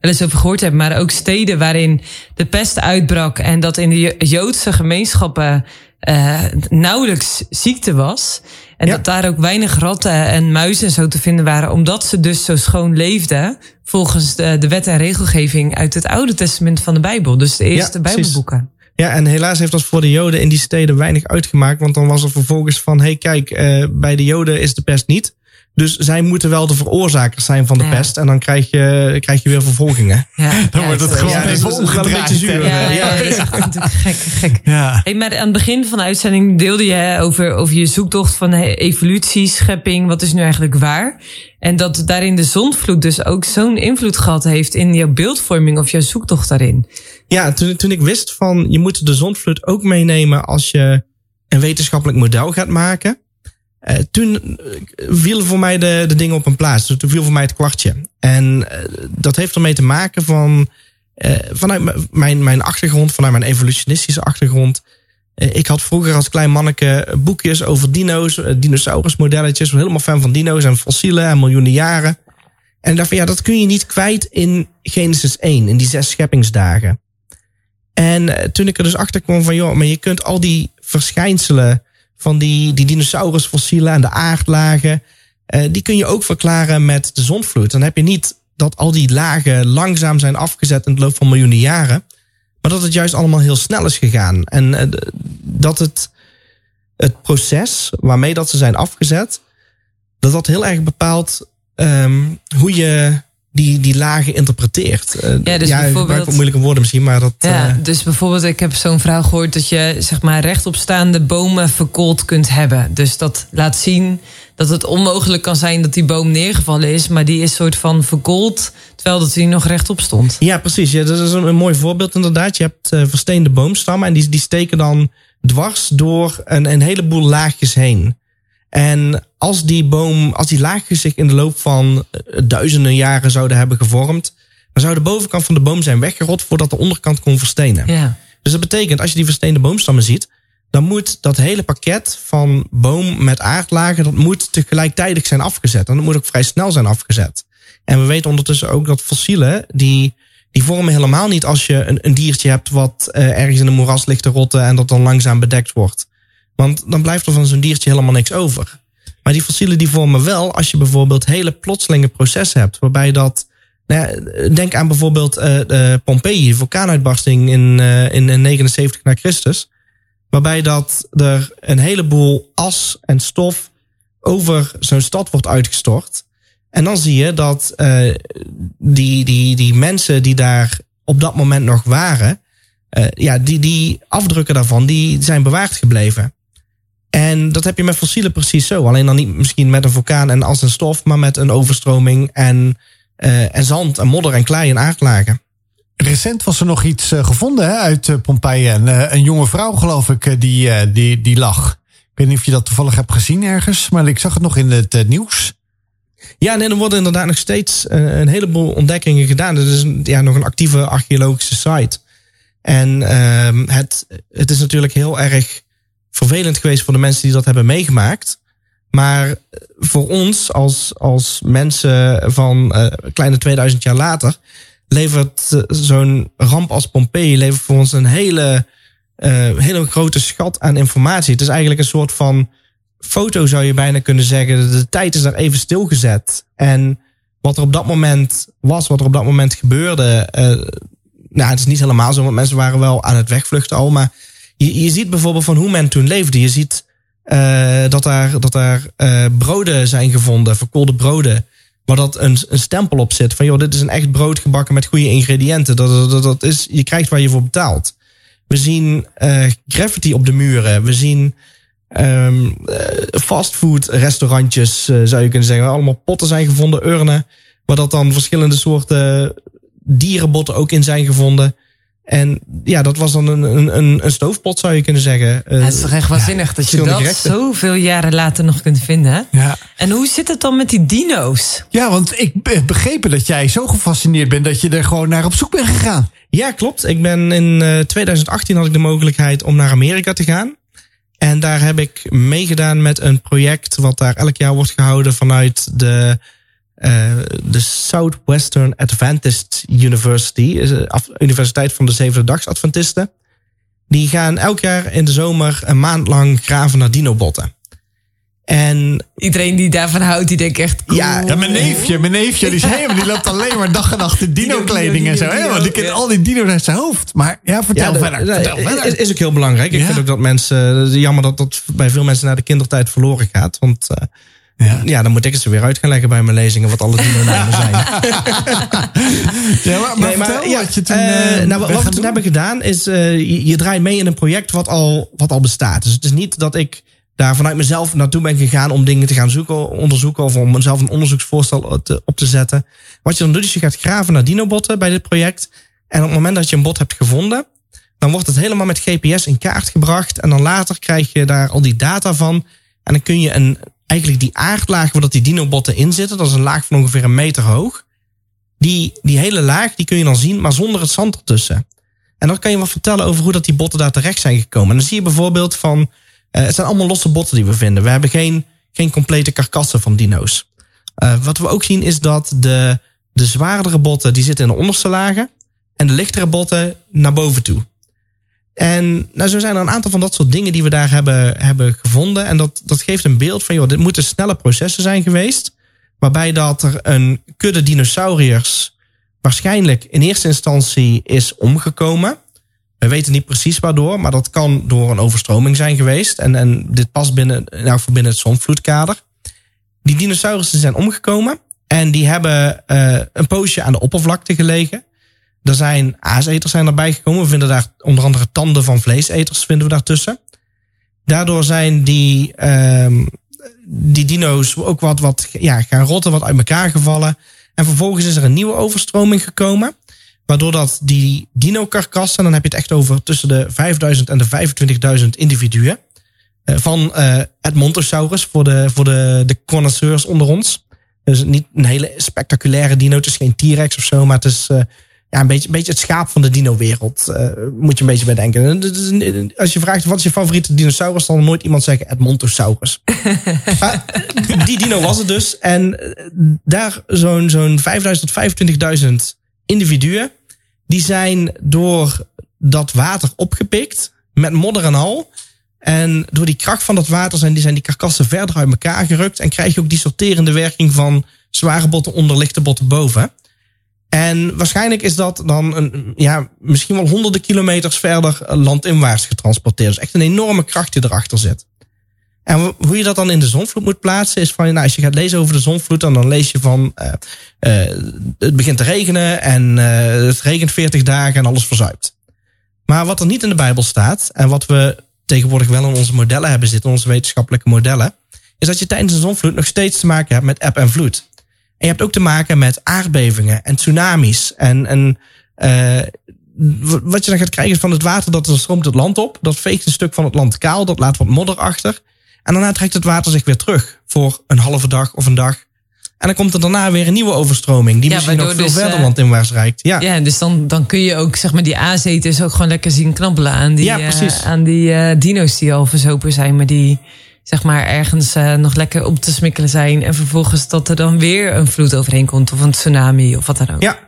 wel eens over gehoord hebt. Maar ook steden waarin de pest uitbrak. En dat in de Joodse gemeenschappen uh, nauwelijks ziekte was. En dat daar ook weinig ratten en muizen en zo te vinden waren. Omdat ze dus zo schoon leefden. Volgens de, de wet en regelgeving uit het Oude Testament van de Bijbel. Dus de eerste ja, Bijbelboeken. Ja, en helaas heeft dat voor de Joden in die steden weinig uitgemaakt. Want dan was er vervolgens van: hé, hey, kijk, uh, bij de Joden is de pest niet. Dus zij moeten wel de veroorzakers zijn van de pest. En dan krijg je, krijg je weer vervolgingen. Ja, dan wordt het gewoon ja, even omgedraaid. Een beetje zuur. Ja, ja, dat is natuurlijk gek. gek. Ja. Hey, maar aan het begin van de uitzending deelde je over, over je zoektocht van evolutie, schepping. Wat is nu eigenlijk waar? En dat daarin de zondvloed dus ook zo'n invloed gehad heeft in jouw beeldvorming of jouw zoektocht daarin. Ja, toen, toen ik wist van je moet de zondvloed ook meenemen als je een wetenschappelijk model gaat maken. Uh, toen viel voor mij de, de dingen op een plaats. Dus toen viel voor mij het kwartje. En uh, dat heeft ermee te maken van vanuit mijn, mijn achtergrond, vanuit mijn evolutionistische achtergrond. ik had vroeger als klein manneke boekjes over dino's, dinosaurusmodelletjes. Helemaal fan van dino's en fossielen en miljoenen jaren. En daarvan, ja, dat kun je niet kwijt in Genesis 1, in die zes scheppingsdagen. En toen ik er dus achter kwam van, joh, maar je kunt al die verschijnselen van die, die dinosaurusfossielen en de aardlagen. Uh, die kun je ook verklaren met de zondvloed. Dan heb je niet dat al die lagen langzaam zijn afgezet in het loop van miljoenen jaren. Maar dat het juist allemaal heel snel is gegaan. En uh, dat het, het proces waarmee dat ze zijn afgezet, dat dat heel erg bepaalt um, hoe je die, die lagen interpreteert. Uh, ja, dus ja, bijvoorbeeld. moeilijke woorden misschien, maar dat. Ja, uh, dus bijvoorbeeld, ik heb zo'n vrouw gehoord dat je zeg maar rechtopstaande bomen verkoold kunt hebben. Dus dat laat zien dat het onmogelijk kan zijn dat die boom neergevallen is, maar die is soort van verkoold, terwijl dat die nog rechtop stond. Ja, precies. Ja, dat is een, een mooi voorbeeld inderdaad. Je hebt uh, versteende boomstammen en die, die steken dan dwars door een, een heleboel laagjes heen. En als die boom, als die laagjes zich in de loop van eh, duizenden jaren zouden hebben gevormd, dan zou de bovenkant van de boom zijn weggerot voordat de onderkant kon verstenen. Ja. Dus dat betekent, als je die versteende boomstammen ziet, dan moet dat hele pakket van boom met aardlagen, dat moet tegelijkertijd zijn afgezet. En dat moet ook vrij snel zijn afgezet. En we weten ondertussen ook dat fossielen, die, die vormen helemaal niet als je een, een diertje hebt wat uh, ergens in een moeras ligt te rotten en dat dan langzaam bedekt wordt. Want dan blijft er van zo'n diertje helemaal niks over. Maar die fossielen die vormen wel als je bijvoorbeeld hele plotselinge processen hebt. Waarbij dat. Nou ja, denk aan bijvoorbeeld de Pompeii, de vulkaanuitbarsting in, uh, in 79 na Christus. Waarbij dat er een heleboel as en stof over zo'n stad wordt uitgestort. En dan zie je dat uh, die, die, die mensen die daar op dat moment nog waren, ja, die, die afdrukken daarvan, die zijn bewaard gebleven. En dat heb je met fossielen precies zo. Alleen dan niet misschien met een vulkaan en als een stof, maar met een overstroming en, uh, en zand en modder en klei en aardlagen. Recent was er nog iets uh, gevonden hè, uit uh, Pompeii. En, een jonge vrouw, geloof ik, die, die, die lag. Ik weet niet of je dat toevallig hebt gezien ergens, maar ik zag het nog in het nieuws. Ja, nee, er worden inderdaad nog steeds een heleboel ontdekkingen gedaan. Het is ja, nog een actieve archeologische site. En ehm, het, het is natuurlijk heel erg vervelend geweest voor de mensen die dat hebben meegemaakt. Maar voor ons als, als mensen van uh, kleine 2000 jaar later levert uh, zo'n ramp als Pompeii levert voor ons een hele, hele grote schat aan informatie. Het is eigenlijk een soort van foto zou je bijna kunnen zeggen. De tijd is daar even stilgezet. En wat er op dat moment was, wat er op dat moment gebeurde. nou, het is niet helemaal zo, want mensen waren wel aan het wegvluchten al. Maar je, ziet bijvoorbeeld van hoe men toen leefde. Je ziet uh, dat daar, dat daar uh, broden zijn gevonden, verkoolde broden. Waar dat een, een stempel op zit. Van joh, dit is een echt brood gebakken met goede ingrediënten. Dat, dat, dat is, je krijgt waar je voor betaalt. We zien uh, graffiti op de muren. We zien um, fastfood restaurantjes, zou je kunnen zeggen. Allemaal potten zijn gevonden, urnen. Waar dat dan verschillende soorten dierenbotten ook in zijn gevonden. En ja, dat was dan een, een, een, een stoofpot, zou je kunnen zeggen. Ja, het is toch echt waanzinnig dat je dat gerechten. zoveel jaren later nog kunt vinden. hè? Ja. En hoe zit het dan met die dino's? ja, want ik heb begrepen dat jij zo gefascineerd bent dat je er gewoon naar op zoek bent gegaan. Ja, klopt. Ik ben in eh, 2018 had ik de mogelijkheid om naar Amerika te gaan. En daar heb ik meegedaan met een project wat daar elk jaar wordt gehouden vanuit de, eh, de Southwestern Adventist University, is een af- Universiteit van de Zevende Dags Adventisten. Die gaan elk jaar in de zomer een maand lang graven naar dinobotten. En Iedereen die daarvan houdt, die denkt echt... cool. Ja, Ja, mijn neefje, mijn neefje, die, is helemaal, die loopt alleen maar dag en nacht in dino-kleding en zo. dino, dino, Helemaal, die kent al die dino's uit zijn hoofd. Maar ja, vertel Ja, verder. vertel verder. Is, is ook heel belangrijk. Ik Ja. vind ook dat mensen. Het is jammer dat dat bij veel mensen naar de kindertijd verloren gaat. Want eh, Ja. ja. dan moet ik het ze weer uit gaan leggen bij mijn lezingen. wat alle dino-namen zijn. Ja, maar, maar vertel ja, wat je toen... eh, eh, nou, wat we toen hebben gedaan is. eh, je, je draait mee in een project wat al, wat al bestaat. Dus het is niet dat ik daar vanuit mezelf naartoe ben gegaan om dingen te gaan zoeken, onderzoeken. of om mezelf een onderzoeksvoorstel te- op te zetten. Wat je dan doet is je gaat graven naar dinobotten bij dit project. En op het moment dat je een bot hebt gevonden. dan wordt het helemaal met GPS in kaart gebracht. En dan later krijg je daar al die data van. En dan kun je een, eigenlijk die aardlaag waar dat die dinobotten in zitten. dat is een laag van ongeveer een meter hoog. Die, die hele laag die kun je dan zien, maar zonder het zand ertussen. En dan kan je wat vertellen over hoe dat die botten daar terecht zijn gekomen. En dan zie je bijvoorbeeld van. eh, het zijn allemaal losse botten die we vinden. We hebben geen, geen complete karkassen van dino's. Eh, wat we ook zien is dat de, de zwaardere botten die zitten in de onderste lagen. En de lichtere botten naar boven toe. En nou, zo zijn er een aantal van dat soort dingen die we daar hebben, hebben gevonden. En dat, dat geeft een beeld van, joh, dit moeten snelle processen zijn geweest. Waarbij dat er een kudde dinosauriërs waarschijnlijk in eerste instantie is omgekomen. We weten niet precies waardoor, maar dat kan door een overstroming zijn geweest. En, en dit past binnen, nou, voor binnen het zonvloedkader. Die dinosaurussen zijn omgekomen en die hebben eh, een poosje aan de oppervlakte gelegen. Er zijn aaseters zijn erbij gekomen. We vinden daar onder andere tanden van vleeseters vinden we daartussen. Daardoor zijn die, ehm, die dino's ook wat, wat ja, gaan rotten, wat uit elkaar gevallen. En vervolgens is er een nieuwe overstroming gekomen. Waardoor dat die dino-karkassen, dan heb je het echt over tussen de 5000 en de 25.000 individuen. eh, van eh Edmontosaurus voor de, voor de, de connoisseurs onder ons. Dus niet een hele spectaculaire dino. Het is geen T-Rex of zo, maar het is eh, ja, een, beetje, een beetje het schaap van de dino-wereld. eh, moet je een beetje bij denken. En het is een- Als je vraagt wat is je favoriete dinosaurus, zal nooit iemand zeggen Edmontosaurus. maar die dino was het dus. En eh, daar zo'n zo'n 5000 tot 25.000 individuen. Die zijn door dat water opgepikt. Met modder en al. En door die kracht van dat water zijn die, zijn die karkassen verder uit elkaar gerukt. En krijg je ook die sorterende werking van zware botten onder, lichte botten boven. En waarschijnlijk is dat dan een, ja, misschien wel honderden kilometers verder landinwaarts getransporteerd. Dus echt een enorme kracht die erachter zit. En hoe je dat dan in de zonvloed moet plaatsen, is van, nou, als je gaat lezen over de zonvloed, dan, lees je van, uh, uh, het begint te regenen en uh, het regent 40 dagen en alles verzuipt. Maar wat er niet in de Bijbel staat, en wat we tegenwoordig wel in onze modellen hebben zitten, onze wetenschappelijke modellen, is dat je tijdens een zonvloed nog steeds te maken hebt met eb en vloed. En je hebt ook te maken met aardbevingen en tsunamis. En, en uh, wat je dan gaat krijgen is van het water, dat er stroomt het land op. Dat veegt een stuk van het land kaal, dat laat wat modder achter. En daarna trekt het water zich weer terug voor een halve dag of een dag. En dan komt er daarna weer een nieuwe overstroming, die ja, misschien nog veel dus, verder uh, landinwaarts reikt. Ja, ja dus dan, dan kun je ook zeg maar, die aaseters ook gewoon lekker zien knabbelen aan die, ja. Uh, aan die uh, dino's die al verzopen zijn, maar die zeg maar ergens uh, nog lekker op te smikkelen zijn. En vervolgens dat er dan weer een vloed overheen komt of een tsunami of wat dan ook. Ja.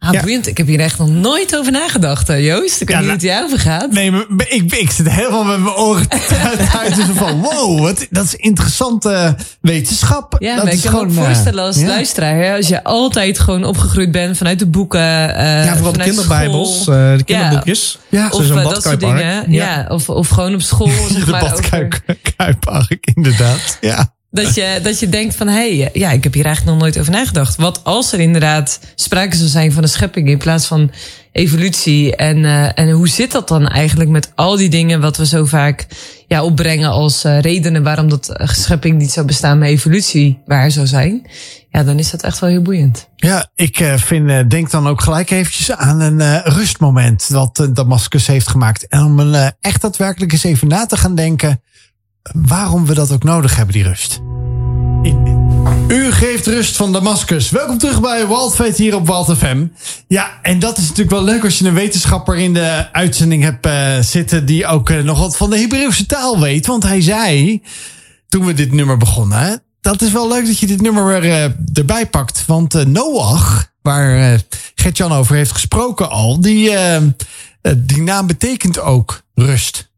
Ah, ja. Ik heb hier echt nog nooit over nagedacht, Joost. Ik weet ja, niet hoe het jou over gaat. Nee, maar ik, ik zit helemaal met mijn oren uit. Dus van, wow, wat, dat is interessante wetenschap. Ja, dat maar is ik kan me gewoon, ook voorstellen als luisteraar. Hè, als je altijd gewoon opgegroeid bent vanuit de boeken. Uh, ja, vooral de kinderbijbels, uh, de kinderboekjes. Ja, of uh, dat soort dingen. Ja. of, of gewoon op school. Zeg de maar, badkuipark, inderdaad. Ja. Dat je, dat je denkt van, hé, hey, ja, ik heb hier eigenlijk nog nooit over nagedacht. Wat als er inderdaad sprake zou zijn van een schepping in plaats van evolutie? En, uh, en hoe zit dat dan eigenlijk met al die dingen wat we zo vaak ja, opbrengen als uh, redenen waarom dat schepping niet zou bestaan, maar evolutie waar zou zijn? Ja, dan is dat echt wel heel boeiend. Ja, ik vind, denk dan ook gelijk eventjes aan een rustmoment dat Damascus heeft gemaakt. En om een, echt daadwerkelijk eens even na te gaan denken waarom we dat ook nodig hebben, die rust. U geeft rust van Damascus. Welkom terug bij Waldfeet hier op Wald FM. Ja, en dat is natuurlijk wel leuk als je een wetenschapper in de uitzending hebt uh, zitten... die ook uh, nog wat van de Hebreeuwse taal weet. Want hij zei, toen we dit nummer begonnen... dat is wel leuk dat je dit nummer uh, erbij pakt. Want Noach, waar Gert-Jan over heeft gesproken al... die, die naam betekent ook rust.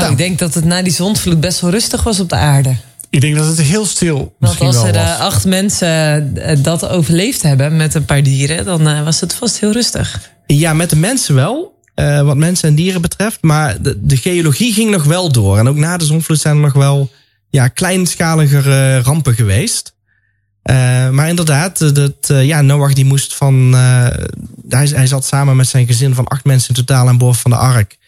Nou, ik denk dat het na die zondvloed best wel rustig was op de aarde. Ik denk dat het heel stil Want als er acht mensen uh, dat overleefd hebben met een paar dieren, dan uh, was het vast heel rustig. Ja, met de mensen wel. wat mensen en dieren betreft. Maar de, de, geologie ging nog wel door. En ook na de zondvloed zijn er nog wel ja, kleinschaligere rampen geweest. maar inderdaad, dat, ja, Noach die moest van. hij, hij zat samen met zijn gezin van acht mensen in totaal aan boord van de ark.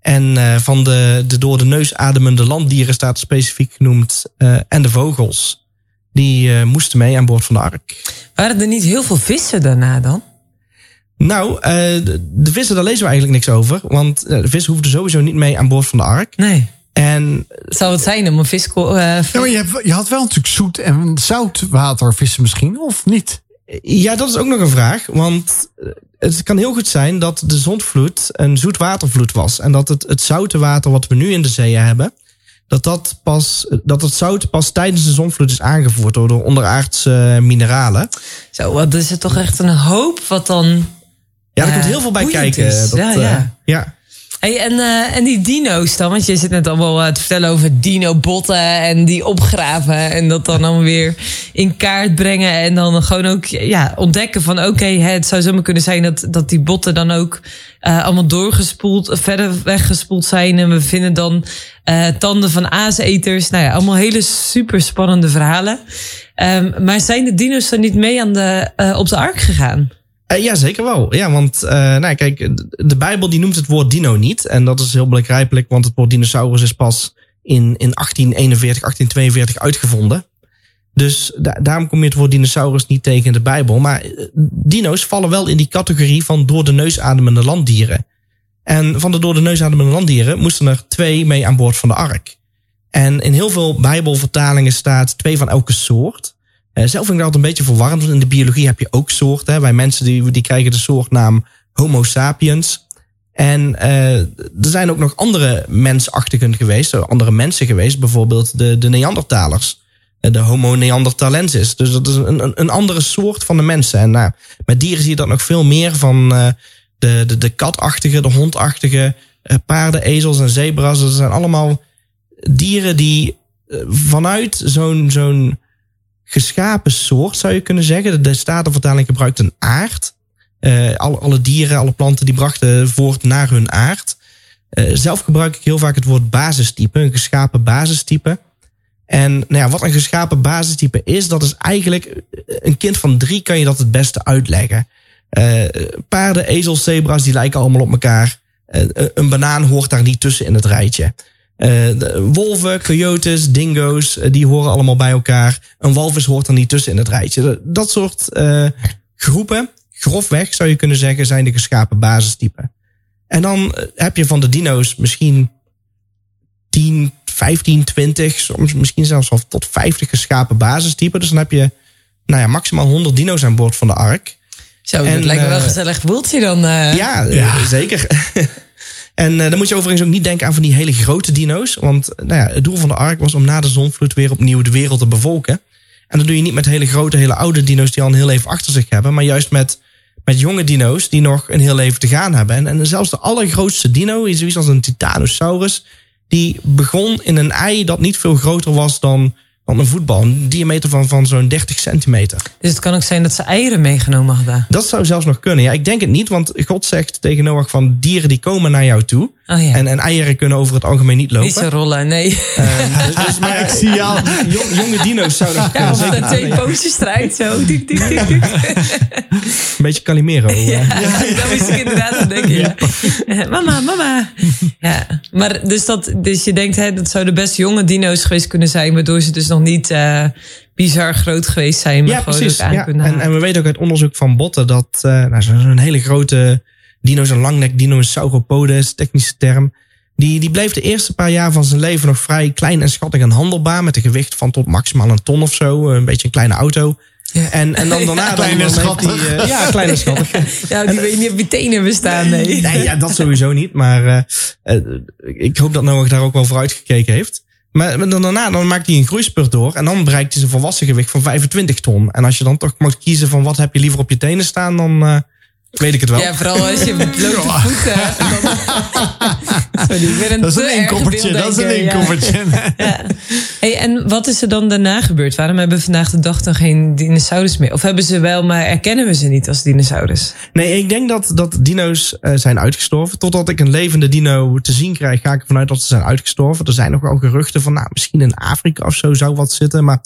En uh, van de, de door de neus ademende landdieren staat specifiek genoemd. Uh, en de vogels. Die uh, moesten mee aan boord van de ark. Waren er niet heel veel vissen daarna dan? Nou, de, de, vissen, daar lezen we eigenlijk niks over. Want de vissen hoefden sowieso niet mee aan boord van de ark. Nee. En, Zou het zijn om een vis... ja, maar je, hebt, je had wel natuurlijk zoet en zoutwatervissen misschien, of niet? Ja, dat is ook nog een vraag. Want het kan heel goed zijn dat de zondvloed een zoetwatervloed was. En dat het, het zoute water wat we nu in de zeeën hebben, dat, dat, pas, dat het zout pas tijdens de zondvloed is aangevoerd door de onderaardse mineralen. Zo, wat is het toch echt een hoop wat dan. Ja, er komt heel veel bij kijken. Dat, ja, ja. Uh, ja. Hey, en, uh, en die dino's dan? Want je zit net allemaal uh, te vertellen over dino-botten en die opgraven. En dat dan allemaal weer in kaart brengen. En dan gewoon ook ja, ontdekken van oké, het zou zomaar kunnen zijn dat, dat die botten dan ook uh, allemaal doorgespoeld, verder weggespoeld zijn. En we vinden dan tanden van aaseters. Nou ja, allemaal hele super spannende verhalen. Um, maar zijn de dino's dan niet mee aan de, op de ark gegaan? Uh, ja, zeker wel. Ja, want uh, nou, kijk, de Bijbel die noemt het woord dino niet. En dat is heel begrijpelijk, want het woord dinosaurus is pas in, in 1841, 1842 uitgevonden. Dus da daarom kom je het woord dinosaurus niet tegen in de Bijbel. Maar uh, dino's vallen wel in die categorie van door de neus ademende landdieren. En van de door de neus ademende landdieren moesten er twee mee aan boord van de ark. En in heel veel Bijbelvertalingen staat twee van elke soort. Uh, zelf vind ik dat een beetje verwarrend, want in de biologie heb je ook soorten. Wij mensen die, die krijgen de soortnaam Homo sapiens. En uh, er zijn ook nog andere mensachtigen geweest, andere mensen geweest, bijvoorbeeld de, de Neandertalers. De Homo neanderthalensis. Dus dat is een, een, andere soort van de mensen. En nou, met dieren zie je dat nog veel meer van de, de, de katachtige, de hondachtige, paarden, ezels en zebra's. Dat zijn allemaal dieren die vanuit zo'n zo'n geschapen soort, zou je kunnen zeggen. De Statenvertaling gebruikt een aard. Uh, alle, alle, dieren, alle planten die brachten voort naar hun aard. Uh, zelf gebruik ik heel vaak het woord basistype, een geschapen basistype. En nou ja, wat een geschapen basistype is, dat is eigenlijk een kind van drie kan je dat het beste uitleggen. Paarden, ezels, zebra's, die lijken allemaal op elkaar. een banaan hoort daar niet tussen in het rijtje. Uh, wolven, coyotes, dingo's, uh, die horen allemaal bij elkaar. Een walvis hoort er niet tussen in het rijtje. Dat soort uh, groepen, grofweg zou je kunnen zeggen, zijn de geschapen basistypen. En dan heb je van de dino's misschien 10, 15, 20, soms misschien zelfs al tot 50 geschapen basistypen. Dus dan heb je nou ja, maximaal 100 dino's aan boord van de ark. Zo, en, dat lijkt me wel gezellig boeltje dan. Ja, ja, zeker. En uh, dan moet je overigens ook niet denken aan van die hele grote dino's. Want nou ja, het doel van de ark was om na de zonvloed weer opnieuw de wereld te bevolken. En dat doe je niet met hele grote, hele oude dino's die al een heel leven achter zich hebben. Maar juist met, met jonge dino's die nog een heel leven te gaan hebben. En, en zelfs de allergrootste dino, is zoiets als een Titanosaurus. Die begon in een ei dat niet veel groter was dan van een voetbal. Een diameter van, van zo'n 30 centimeter. Dus het kan ook zijn dat ze eieren meegenomen hadden? Dat zou zelfs nog kunnen. Ja, ik denk het niet, want God zegt tegen Noach van dieren die komen naar jou toe. Oh ja. En, en eieren kunnen over het algemeen niet lopen. Niet zo rollen, nee. Eh, dus, dus, maar Ik zie jong- jonge dino's zouden dat Ja, kunnen met twee pootjes eruit zo. Dik, dik, dik, dik. Een beetje Calimero. eh. Ja, dat moest ik inderdaad aan denken. Ja. Mama, mama. Ja, maar dus, dat, dus je denkt, hè, dat zouden best jonge dino's geweest kunnen zijn, waardoor ze dus nog niet eh, bizar groot geweest zijn, maar Ja, gewoon precies. ook aan Ja. kunnen En, en we weten ook uit onderzoek van botten dat eh nou, zo- zo'n hele grote dino, zo'n langnek dino, een sauropodes, technische term. Die, die bleef de eerste paar jaar van zijn leven nog vrij klein en schattig en handelbaar. Met een gewicht van tot maximaal een ton of zo. Een beetje een kleine auto. Ja. En, en dan daarna... dan- Klein en dan schattig. die, eh, ja, klein en schattig. Ja, die weet niet op je tenen bestaan, nee. Nee, ja, dat sowieso niet. Maar eh, eh, ik hoop dat Noach daar ook wel vooruit gekeken heeft. Maar maar dan daarna dan maakt hij een groeispurt door. En dan bereikt hij zijn volwassen gewicht van 25 ton. En als je dan toch mag kiezen van wat heb je liever op je tenen staan, dan eh, weet ik het wel. Ja, vooral als je blote voeten... dan- Sorry, ik ben een Dat is een inkoppertje. Dat is een. Ja. Hey, en wat is er dan daarna gebeurd? Waarom hebben we vandaag de dag dan geen dinosaurus meer? Of hebben ze wel, maar erkennen we ze niet als dinosaurus? Nee, ik denk dat, dat dino's eh, zijn uitgestorven. Totdat ik een levende dino te zien krijg, ga ik ervan uit dat ze zijn uitgestorven. Er zijn nog wel geruchten van, nou, misschien in Afrika of zo zou wat zitten. Maar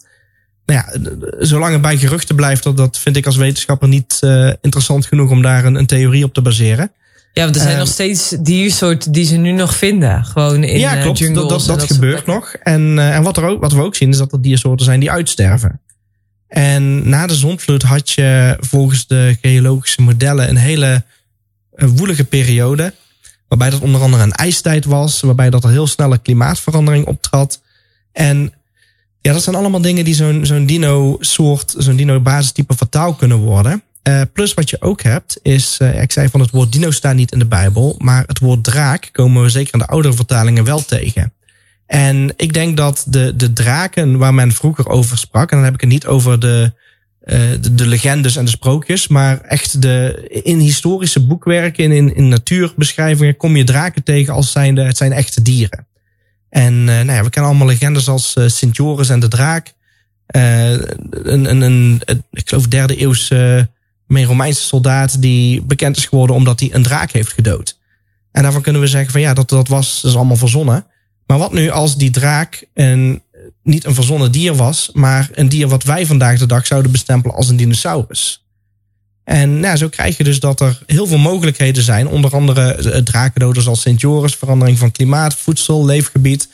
nou ja, zolang het bij geruchten blijft, dat, dat vind ik als wetenschapper niet eh, interessant genoeg om daar een, een theorie op te baseren. Ja, want er zijn Eh, nog steeds diersoorten die ze nu nog vinden. Gewoon in ja, eh, klopt. jungles Dat, dat, gebeurt nog. En, eh, en wat, er ook, wat we ook zien, is dat er diersoorten zijn die uitsterven. En na de zondvloed had je volgens de geologische modellen een hele woelige periode. Waarbij dat onder andere een ijstijd was. Waarbij dat er heel snelle klimaatverandering optrad. En ja, dat zijn allemaal dingen die zo'n zo'n dino-soort, zo'n dino-basistype fataal kunnen worden. Eh, plus wat je ook hebt is, eh, ik zei van het woord dino staat niet in de Bijbel, maar het woord draak komen we zeker in de oudere vertalingen wel tegen. En ik denk dat de, de draken waar men vroeger over sprak, en dan heb ik het niet over de, eh, de, de legendes en de sprookjes, maar echt de, in historische boekwerken, in, in natuurbeschrijvingen, kom je draken tegen als zijnde, het zijn echte dieren. En eh, nou ja, we kennen allemaal legendes als eh, Sint Joris en de draak. Eh, een, een, een, ik geloof derde eeuwse meer Romeinse soldaat die bekend is geworden omdat hij een draak heeft gedood. En daarvan kunnen we zeggen van ja, dat, dat was is allemaal verzonnen. Maar wat nu als die draak een, niet een verzonnen dier was, maar een dier wat wij vandaag de dag zouden bestempelen als een dinosaurus? En nou, zo krijg je dus dat er heel veel mogelijkheden zijn. Onder andere eh, drakendoders als Sint Joris, verandering van klimaat, voedsel, leefgebied.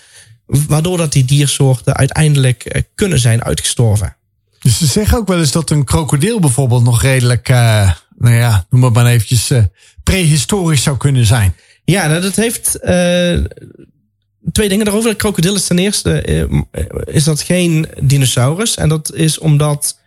Waardoor dat die diersoorten uiteindelijk eh, kunnen zijn uitgestorven. Dus ze zeggen ook wel eens dat een krokodil bijvoorbeeld nog redelijk, eh, nou ja, noem het maar eventjes, eh, prehistorisch zou kunnen zijn. Ja, nou, dat heeft twee dingen daarover. De krokodil is ten eerste is dat geen dinosaurus. En dat is omdat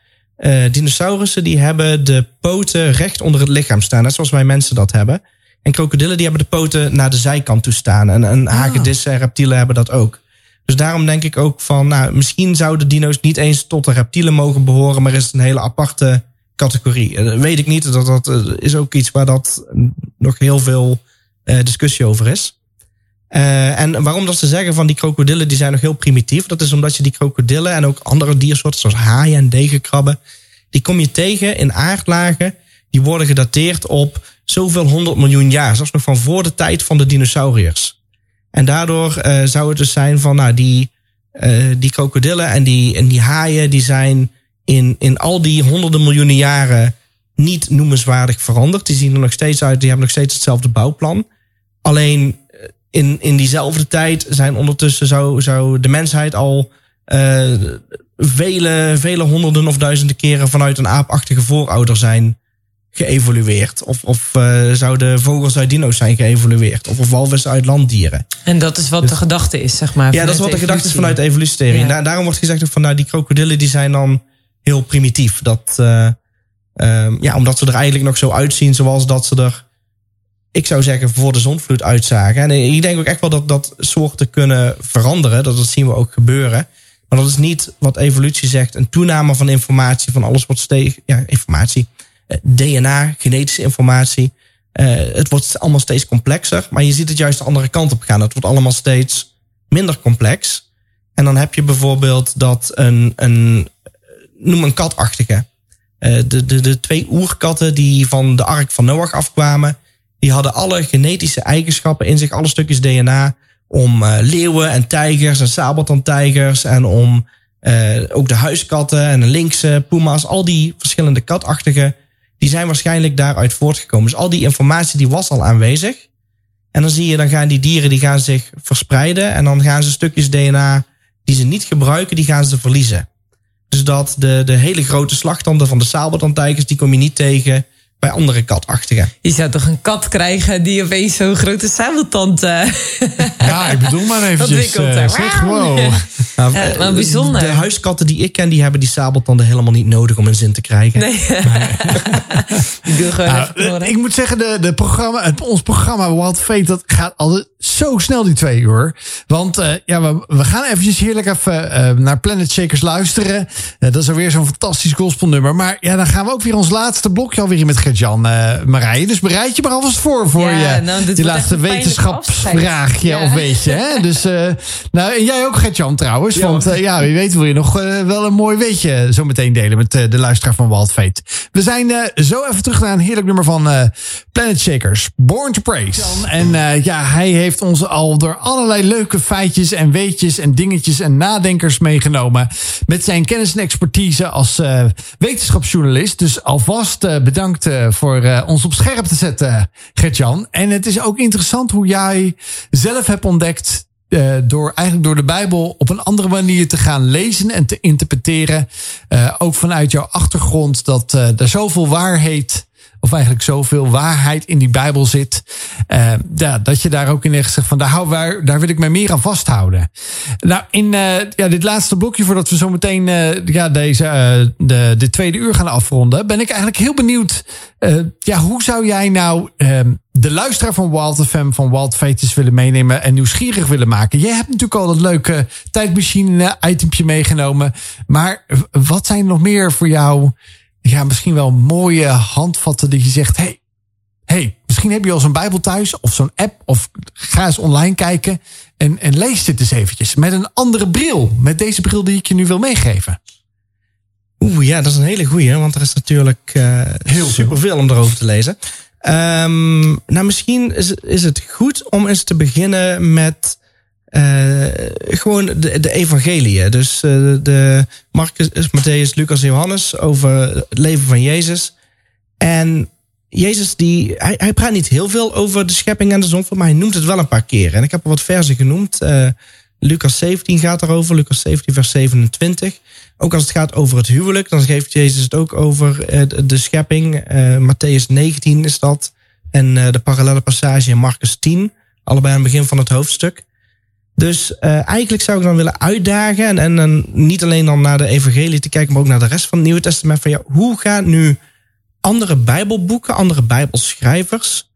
eh, dinosaurussen die hebben de poten recht onder het lichaam staan. Net zoals wij mensen dat hebben. En krokodillen die hebben de poten naar de zijkant toe staan. En, en hagedissen en reptielen hebben dat ook. Dus daarom denk ik ook van, nou, misschien zouden dino's niet eens tot de reptielen mogen behoren, maar is het een hele aparte categorie. Eh, Dat weet ik niet. Dat, dat eh, is ook iets waar dat nog heel veel eh, discussie over is. Eh, en waarom dat ze zeggen van die krokodillen die zijn nog heel primitief, dat is omdat je die krokodillen en ook andere diersoorten zoals haaien en degenkrabben, die kom je tegen in aardlagen die worden gedateerd op zoveel honderd miljoen jaar, zelfs nog van voor de tijd van de dinosauriërs. En daardoor eh, zou het dus zijn van, nou, die, eh, die krokodillen en die, en die haaien, die zijn in, in al die honderden miljoenen jaren niet noemenswaardig veranderd. Die zien er nog steeds uit, die hebben nog steeds hetzelfde bouwplan. Alleen in, in diezelfde tijd zijn ondertussen zou, zou de mensheid al eh, vele, vele honderden of duizenden keren vanuit een aapachtige voorouder zijn geëvolueerd. Of, of uh, zouden vogels uit dino's zijn geëvolueerd. Of, of walvissen uit landdieren. En dat is wat de gedachte is, zeg maar. Ja, dat is wat de gedachte is vanuit de evolutietheorie. Ja. En daarom wordt gezegd van nou, die krokodillen die zijn dan heel primitief. Dat, uh, um, ja, omdat ze er eigenlijk nog zo uitzien zoals dat ze er, ik zou zeggen, voor de zonvloed uitzagen. En ik denk ook echt wel dat, dat soorten kunnen veranderen. Dat, dat zien we ook gebeuren. Maar dat is niet wat evolutie zegt. Een toename van informatie, van alles wat steeds, ja, informatie, DNA, genetische informatie. Uh, het wordt allemaal steeds complexer, maar je ziet het juist de andere kant op gaan. Het wordt allemaal steeds minder complex. En dan heb je bijvoorbeeld dat een, een noem een katachtige. De, de, de twee oerkatten die van de ark van Noach afkwamen, Die hadden alle genetische eigenschappen in zich, alle stukjes DNA. Om eh, leeuwen en tijgers en sabeltandtijgers. En om eh, ook de huiskatten en de linkse puma's. Al die verschillende katachtige. Die zijn waarschijnlijk daaruit voortgekomen. Dus al die informatie die was al aanwezig. En dan zie je, dan gaan die dieren die gaan zich verspreiden. En dan gaan ze stukjes DNA die ze niet gebruiken, die gaan ze verliezen. Dus dat de, de hele grote slagtanden van de sabeltandtijgers, die kom je niet tegen bij andere katachtigen. Je zou toch een kat krijgen die opeens zo'n grote sabeltand... Uh, ja, ik bedoel maar eventjes. Uh, zeg, wow. Nou, ja, maar bijzonder. De huiskatten die ik ken, die hebben die sabeltanden helemaal niet nodig om een zin te krijgen. Nee. doen gewoon nou, even Ik moet zeggen, de, de programma, het, ons programma Wild Fate, dat gaat altijd zo snel die twee uur. Want uh, ja, we, we, gaan eventjes heerlijk even naar Planet Shakers luisteren. dat is alweer zo'n fantastisch gospelnummer. Maar ja, dan gaan we ook weer ons laatste blokje alweer met Jan uh, Marije. Dus bereid je maar alvast voor voor ja, je nou, die laatste wetenschapsvraagje of weet je. Hè? Dus, uh, nou, en jij ook Gert-Jan trouwens. Ja, want uh, ja, wie weet wil je nog wel een mooi weetje zo meteen delen met de luisteraar van Wild Fate. We zijn zo even terug naar een heerlijk nummer van Planet Shakers. Born to Praise. En ja, hij heeft ons al door allerlei leuke feitjes en weetjes en dingetjes en nadenkers meegenomen. Met zijn kennis en expertise als wetenschapsjournalist. Dus alvast bedankt voor uh, ons op scherp te zetten, Gertjan. En het is ook interessant hoe jij zelf hebt ontdekt. Uh, door eigenlijk door de Bijbel op een andere manier te gaan lezen en te interpreteren. Ook vanuit jouw achtergrond dat er zoveel waarheid of eigenlijk zoveel waarheid in die Bijbel zit. Uh, ja, dat je daar ook in echt zegt van daar, hou, waar, daar wil ik mij meer aan vasthouden. Nou, in uh, ja, dit laatste blokje, voordat we zo meteen uh, ja, deze, de, de tweede uur gaan afronden, ben ik eigenlijk heel benieuwd. ja, hoe zou jij nou ehm, de luisteraar van Wild FM, van Wild Feetjes willen meenemen en nieuwsgierig willen maken? Jij hebt natuurlijk al dat leuke tijdmachine itempje meegenomen. Maar wat zijn er nog meer voor jou? Ja, misschien wel mooie handvatten dat je zegt: hey, hey, misschien heb je al zo'n Bijbel thuis of zo'n app of ga eens online kijken en, en lees dit eens eventjes met een andere bril, met deze bril die ik je nu wil meegeven. Oeh, ja, dat is een hele goeie, want er is natuurlijk uh, heel superveel om erover te lezen. Um, nou, misschien is, is het goed om eens te beginnen met uh, gewoon de, de evangelieën. Dus uh, de Marcus, Matthäus, Lucas en Johannes over het leven van Jezus. En Jezus, die, hij, hij praat niet heel veel over de schepping en de zonvloed, maar hij noemt het wel een paar keer. En ik heb er wat versen genoemd. Uh, Lucas 17 gaat erover, Lucas 17 vers 27. Ook als het gaat over het huwelijk, dan geeft Jezus het ook over de schepping. Matthäus 19 is dat. En de parallele passage in Marcus 10, allebei aan het begin van het hoofdstuk. Dus uh, eigenlijk zou ik dan willen uitdagen en, en, niet alleen dan naar de evangelie te kijken, maar ook naar de rest van het Nieuwe Testament. Van ja, hoe gaan nu andere Bijbelboeken, andere Bijbelschrijvers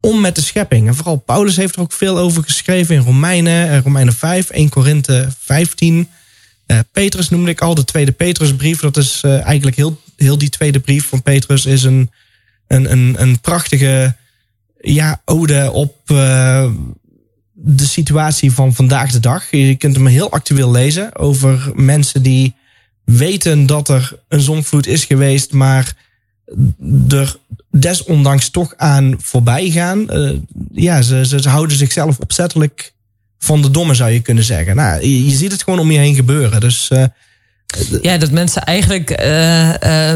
om met de schepping? En vooral Paulus heeft er ook veel over geschreven in Romeinen, uh, Romeinen 5, 1 Korinthe 15. Uh, Petrus noemde ik al, de tweede Petrusbrief. Dat is eigenlijk heel, heel die tweede brief van Petrus is een, een, een, een prachtige ja, ode op de situatie van vandaag de dag. Je kunt hem heel actueel lezen over mensen die weten dat er een zonvloed is geweest, maar er desondanks toch aan voorbij gaan. Uh, ja, ze, ze, houden zichzelf opzettelijk van de domme, zou je kunnen zeggen. Nou, je, je ziet het gewoon om je heen gebeuren. Dus. Uh, ja, dat mensen eigenlijk uh,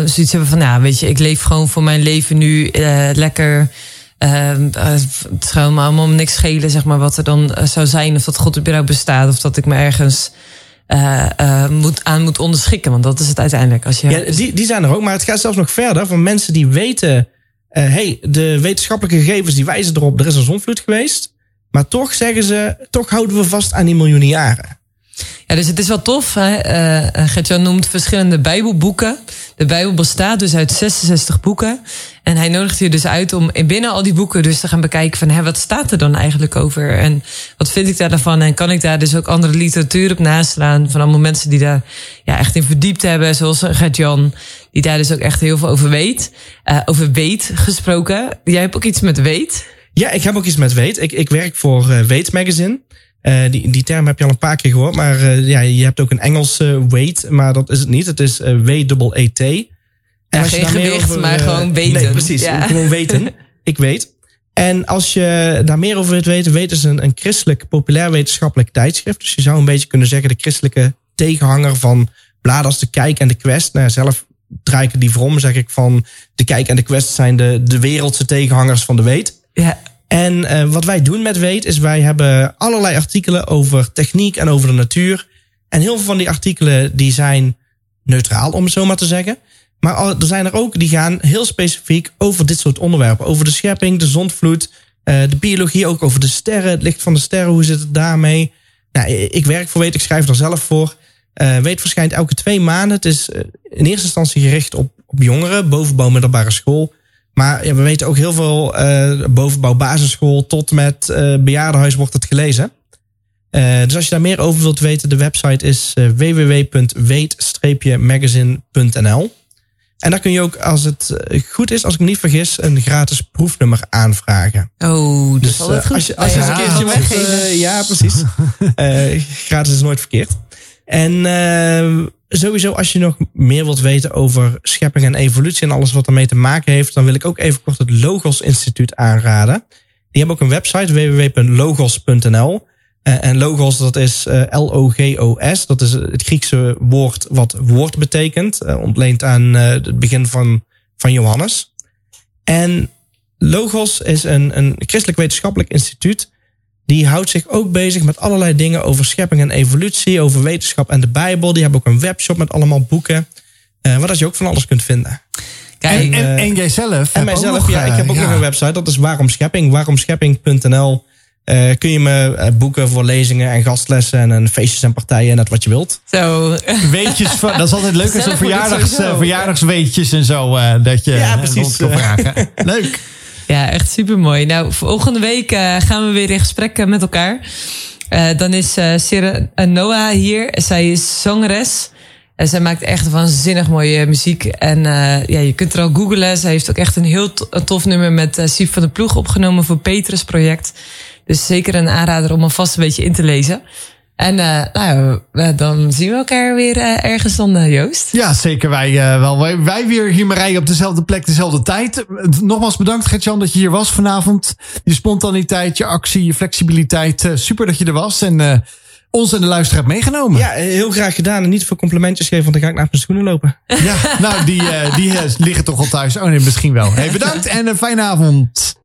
zoiets hebben van, ja, weet je, ik leef gewoon voor mijn leven nu lekker uh, het zou me allemaal niks schelen, zeg maar, wat er dan uh, zou zijn. Of dat God überhaupt bestaat. Of dat ik me ergens uh, moet, aan moet onderschikken. Want dat is het uiteindelijk. Als je... Ja, die, die zijn er ook. Maar het gaat zelfs nog verder. Van mensen die weten... hey, de wetenschappelijke gegevens die wijzen erop... er is een zonvloed geweest. Maar toch zeggen ze... toch houden we vast aan die miljoenen jaren. Ja, dus het is wel tof. Hè? Uh, Gertjan noemt verschillende Bijbelboeken. De Bijbel bestaat dus uit 66 boeken. En hij nodigt je dus uit om binnen al die boeken dus te gaan bekijken van hé, wat staat er dan eigenlijk over? En wat vind ik daar dan van? En kan ik daar dus ook andere literatuur op naslaan van allemaal mensen die daar ja, echt in verdiept hebben, zoals Gertjan, die daar dus ook echt heel veel over weet. Over weet gesproken. Jij hebt ook iets met weet. Ja, ik heb ook iets met weet. Ik, ik werk voor Weet Magazine. Uh, die, die term heb je al een paar keer gehoord. Maar uh, ja, je hebt ook een Engelse weight, maar dat is het niet. Het is uh, W-E-T. Ja, geen gewicht, over, maar gewoon weten. Nee, precies. Ja. Gewoon weten. ik weet. En als je daar meer over wilt weten, weet is een, een christelijk populair wetenschappelijk tijdschrift. Dus je zou een beetje kunnen zeggen de christelijke tegenhanger van bladen als de Kijk en de Quest. Nou, zelf draai ik het liever om, zeg ik van de Kijk en de Quest zijn de, de wereldse tegenhangers van de Weet. Ja. En uh, wat wij doen met Weet is wij hebben allerlei artikelen over techniek en over de natuur. En heel veel van die artikelen die zijn neutraal, om het zo maar te zeggen. Maar er zijn er ook die gaan heel specifiek over dit soort onderwerpen. Over de schepping, de zondvloed, uh, de biologie, ook over de sterren, het licht van de sterren, hoe zit het daarmee? Nou, ik werk voor Weet, ik schrijf er zelf voor. Uh, Weet verschijnt elke twee maanden. Het is in eerste instantie gericht op jongeren, bovenbouw middelbare school. Maar ja, we weten ook heel veel uh, bovenbouw basisschool tot met uh, bejaardenhuis wordt het gelezen. Uh, dus als je daar meer over wilt weten, de website is www.weet-magazine.nl. En daar kun je ook, als het goed is, als ik me niet vergis, een gratis proefnummer aanvragen. Oh, dat dus, is altijd goed. Als je, als je ja, een keertje ja, precies. gratis is nooit verkeerd. En sowieso, als je nog meer wilt weten over schepping en evolutie en alles wat ermee te maken heeft, dan wil ik ook even kort het Logos Instituut aanraden. Die hebben ook een website www.logos.nl. En logos, dat is L-O-G-O-S. Dat is het Griekse woord wat woord betekent. Ontleend aan het begin van, van Johannes. En logos is een, een christelijk wetenschappelijk instituut die houdt zich ook bezig met allerlei dingen over schepping en evolutie, over wetenschap en de Bijbel. Die hebben ook een webshop met allemaal boeken, uh, waar dat je ook van alles kunt vinden. Kijk, en, en, en jijzelf. En mijzelf, nog, ja. Ik heb ook ja. nog een website, dat is Waarom Schepping, waaromschepping.nl. Uh, kun je me boeken voor lezingen en gastlessen en feestjes en partijen en net wat je wilt. Zo. Weetjes, van, dat is altijd leuk als zo'n verjaardags, verjaardagsweetjes en zo. Uh, dat je ja, precies. kan vragen. leuk. Ja, echt super mooi. Nou, volgende week uh, gaan we weer in gesprek met elkaar. Uh, dan is uh, Sira Noah hier. Zij is zangeres. En zij maakt echt waanzinnig mooie muziek. En ja, je kunt er al googlen. Zij heeft ook echt een heel tof nummer met Sief van de Ploeg opgenomen voor Petrus project. Dus zeker een aanrader om alvast een beetje in te lezen. En uh, nou, dan zien we elkaar weer uh, ergens dan, Joost. Ja, zeker. Wij, uh, wel, wij, wij weer hier, Marije, op dezelfde plek, dezelfde tijd. Nogmaals bedankt, Gertjan, dat je hier was vanavond. Je spontaniteit, je actie, je flexibiliteit. super dat je er was. En ons en de luisteraar hebt meegenomen. Ja, heel graag gedaan. En niet voor complimentjes geven, want dan ga ik naar mijn schoenen lopen. Ja, nou, die, die liggen toch al thuis. Oh nee, misschien wel. Hey, bedankt en een fijne avond.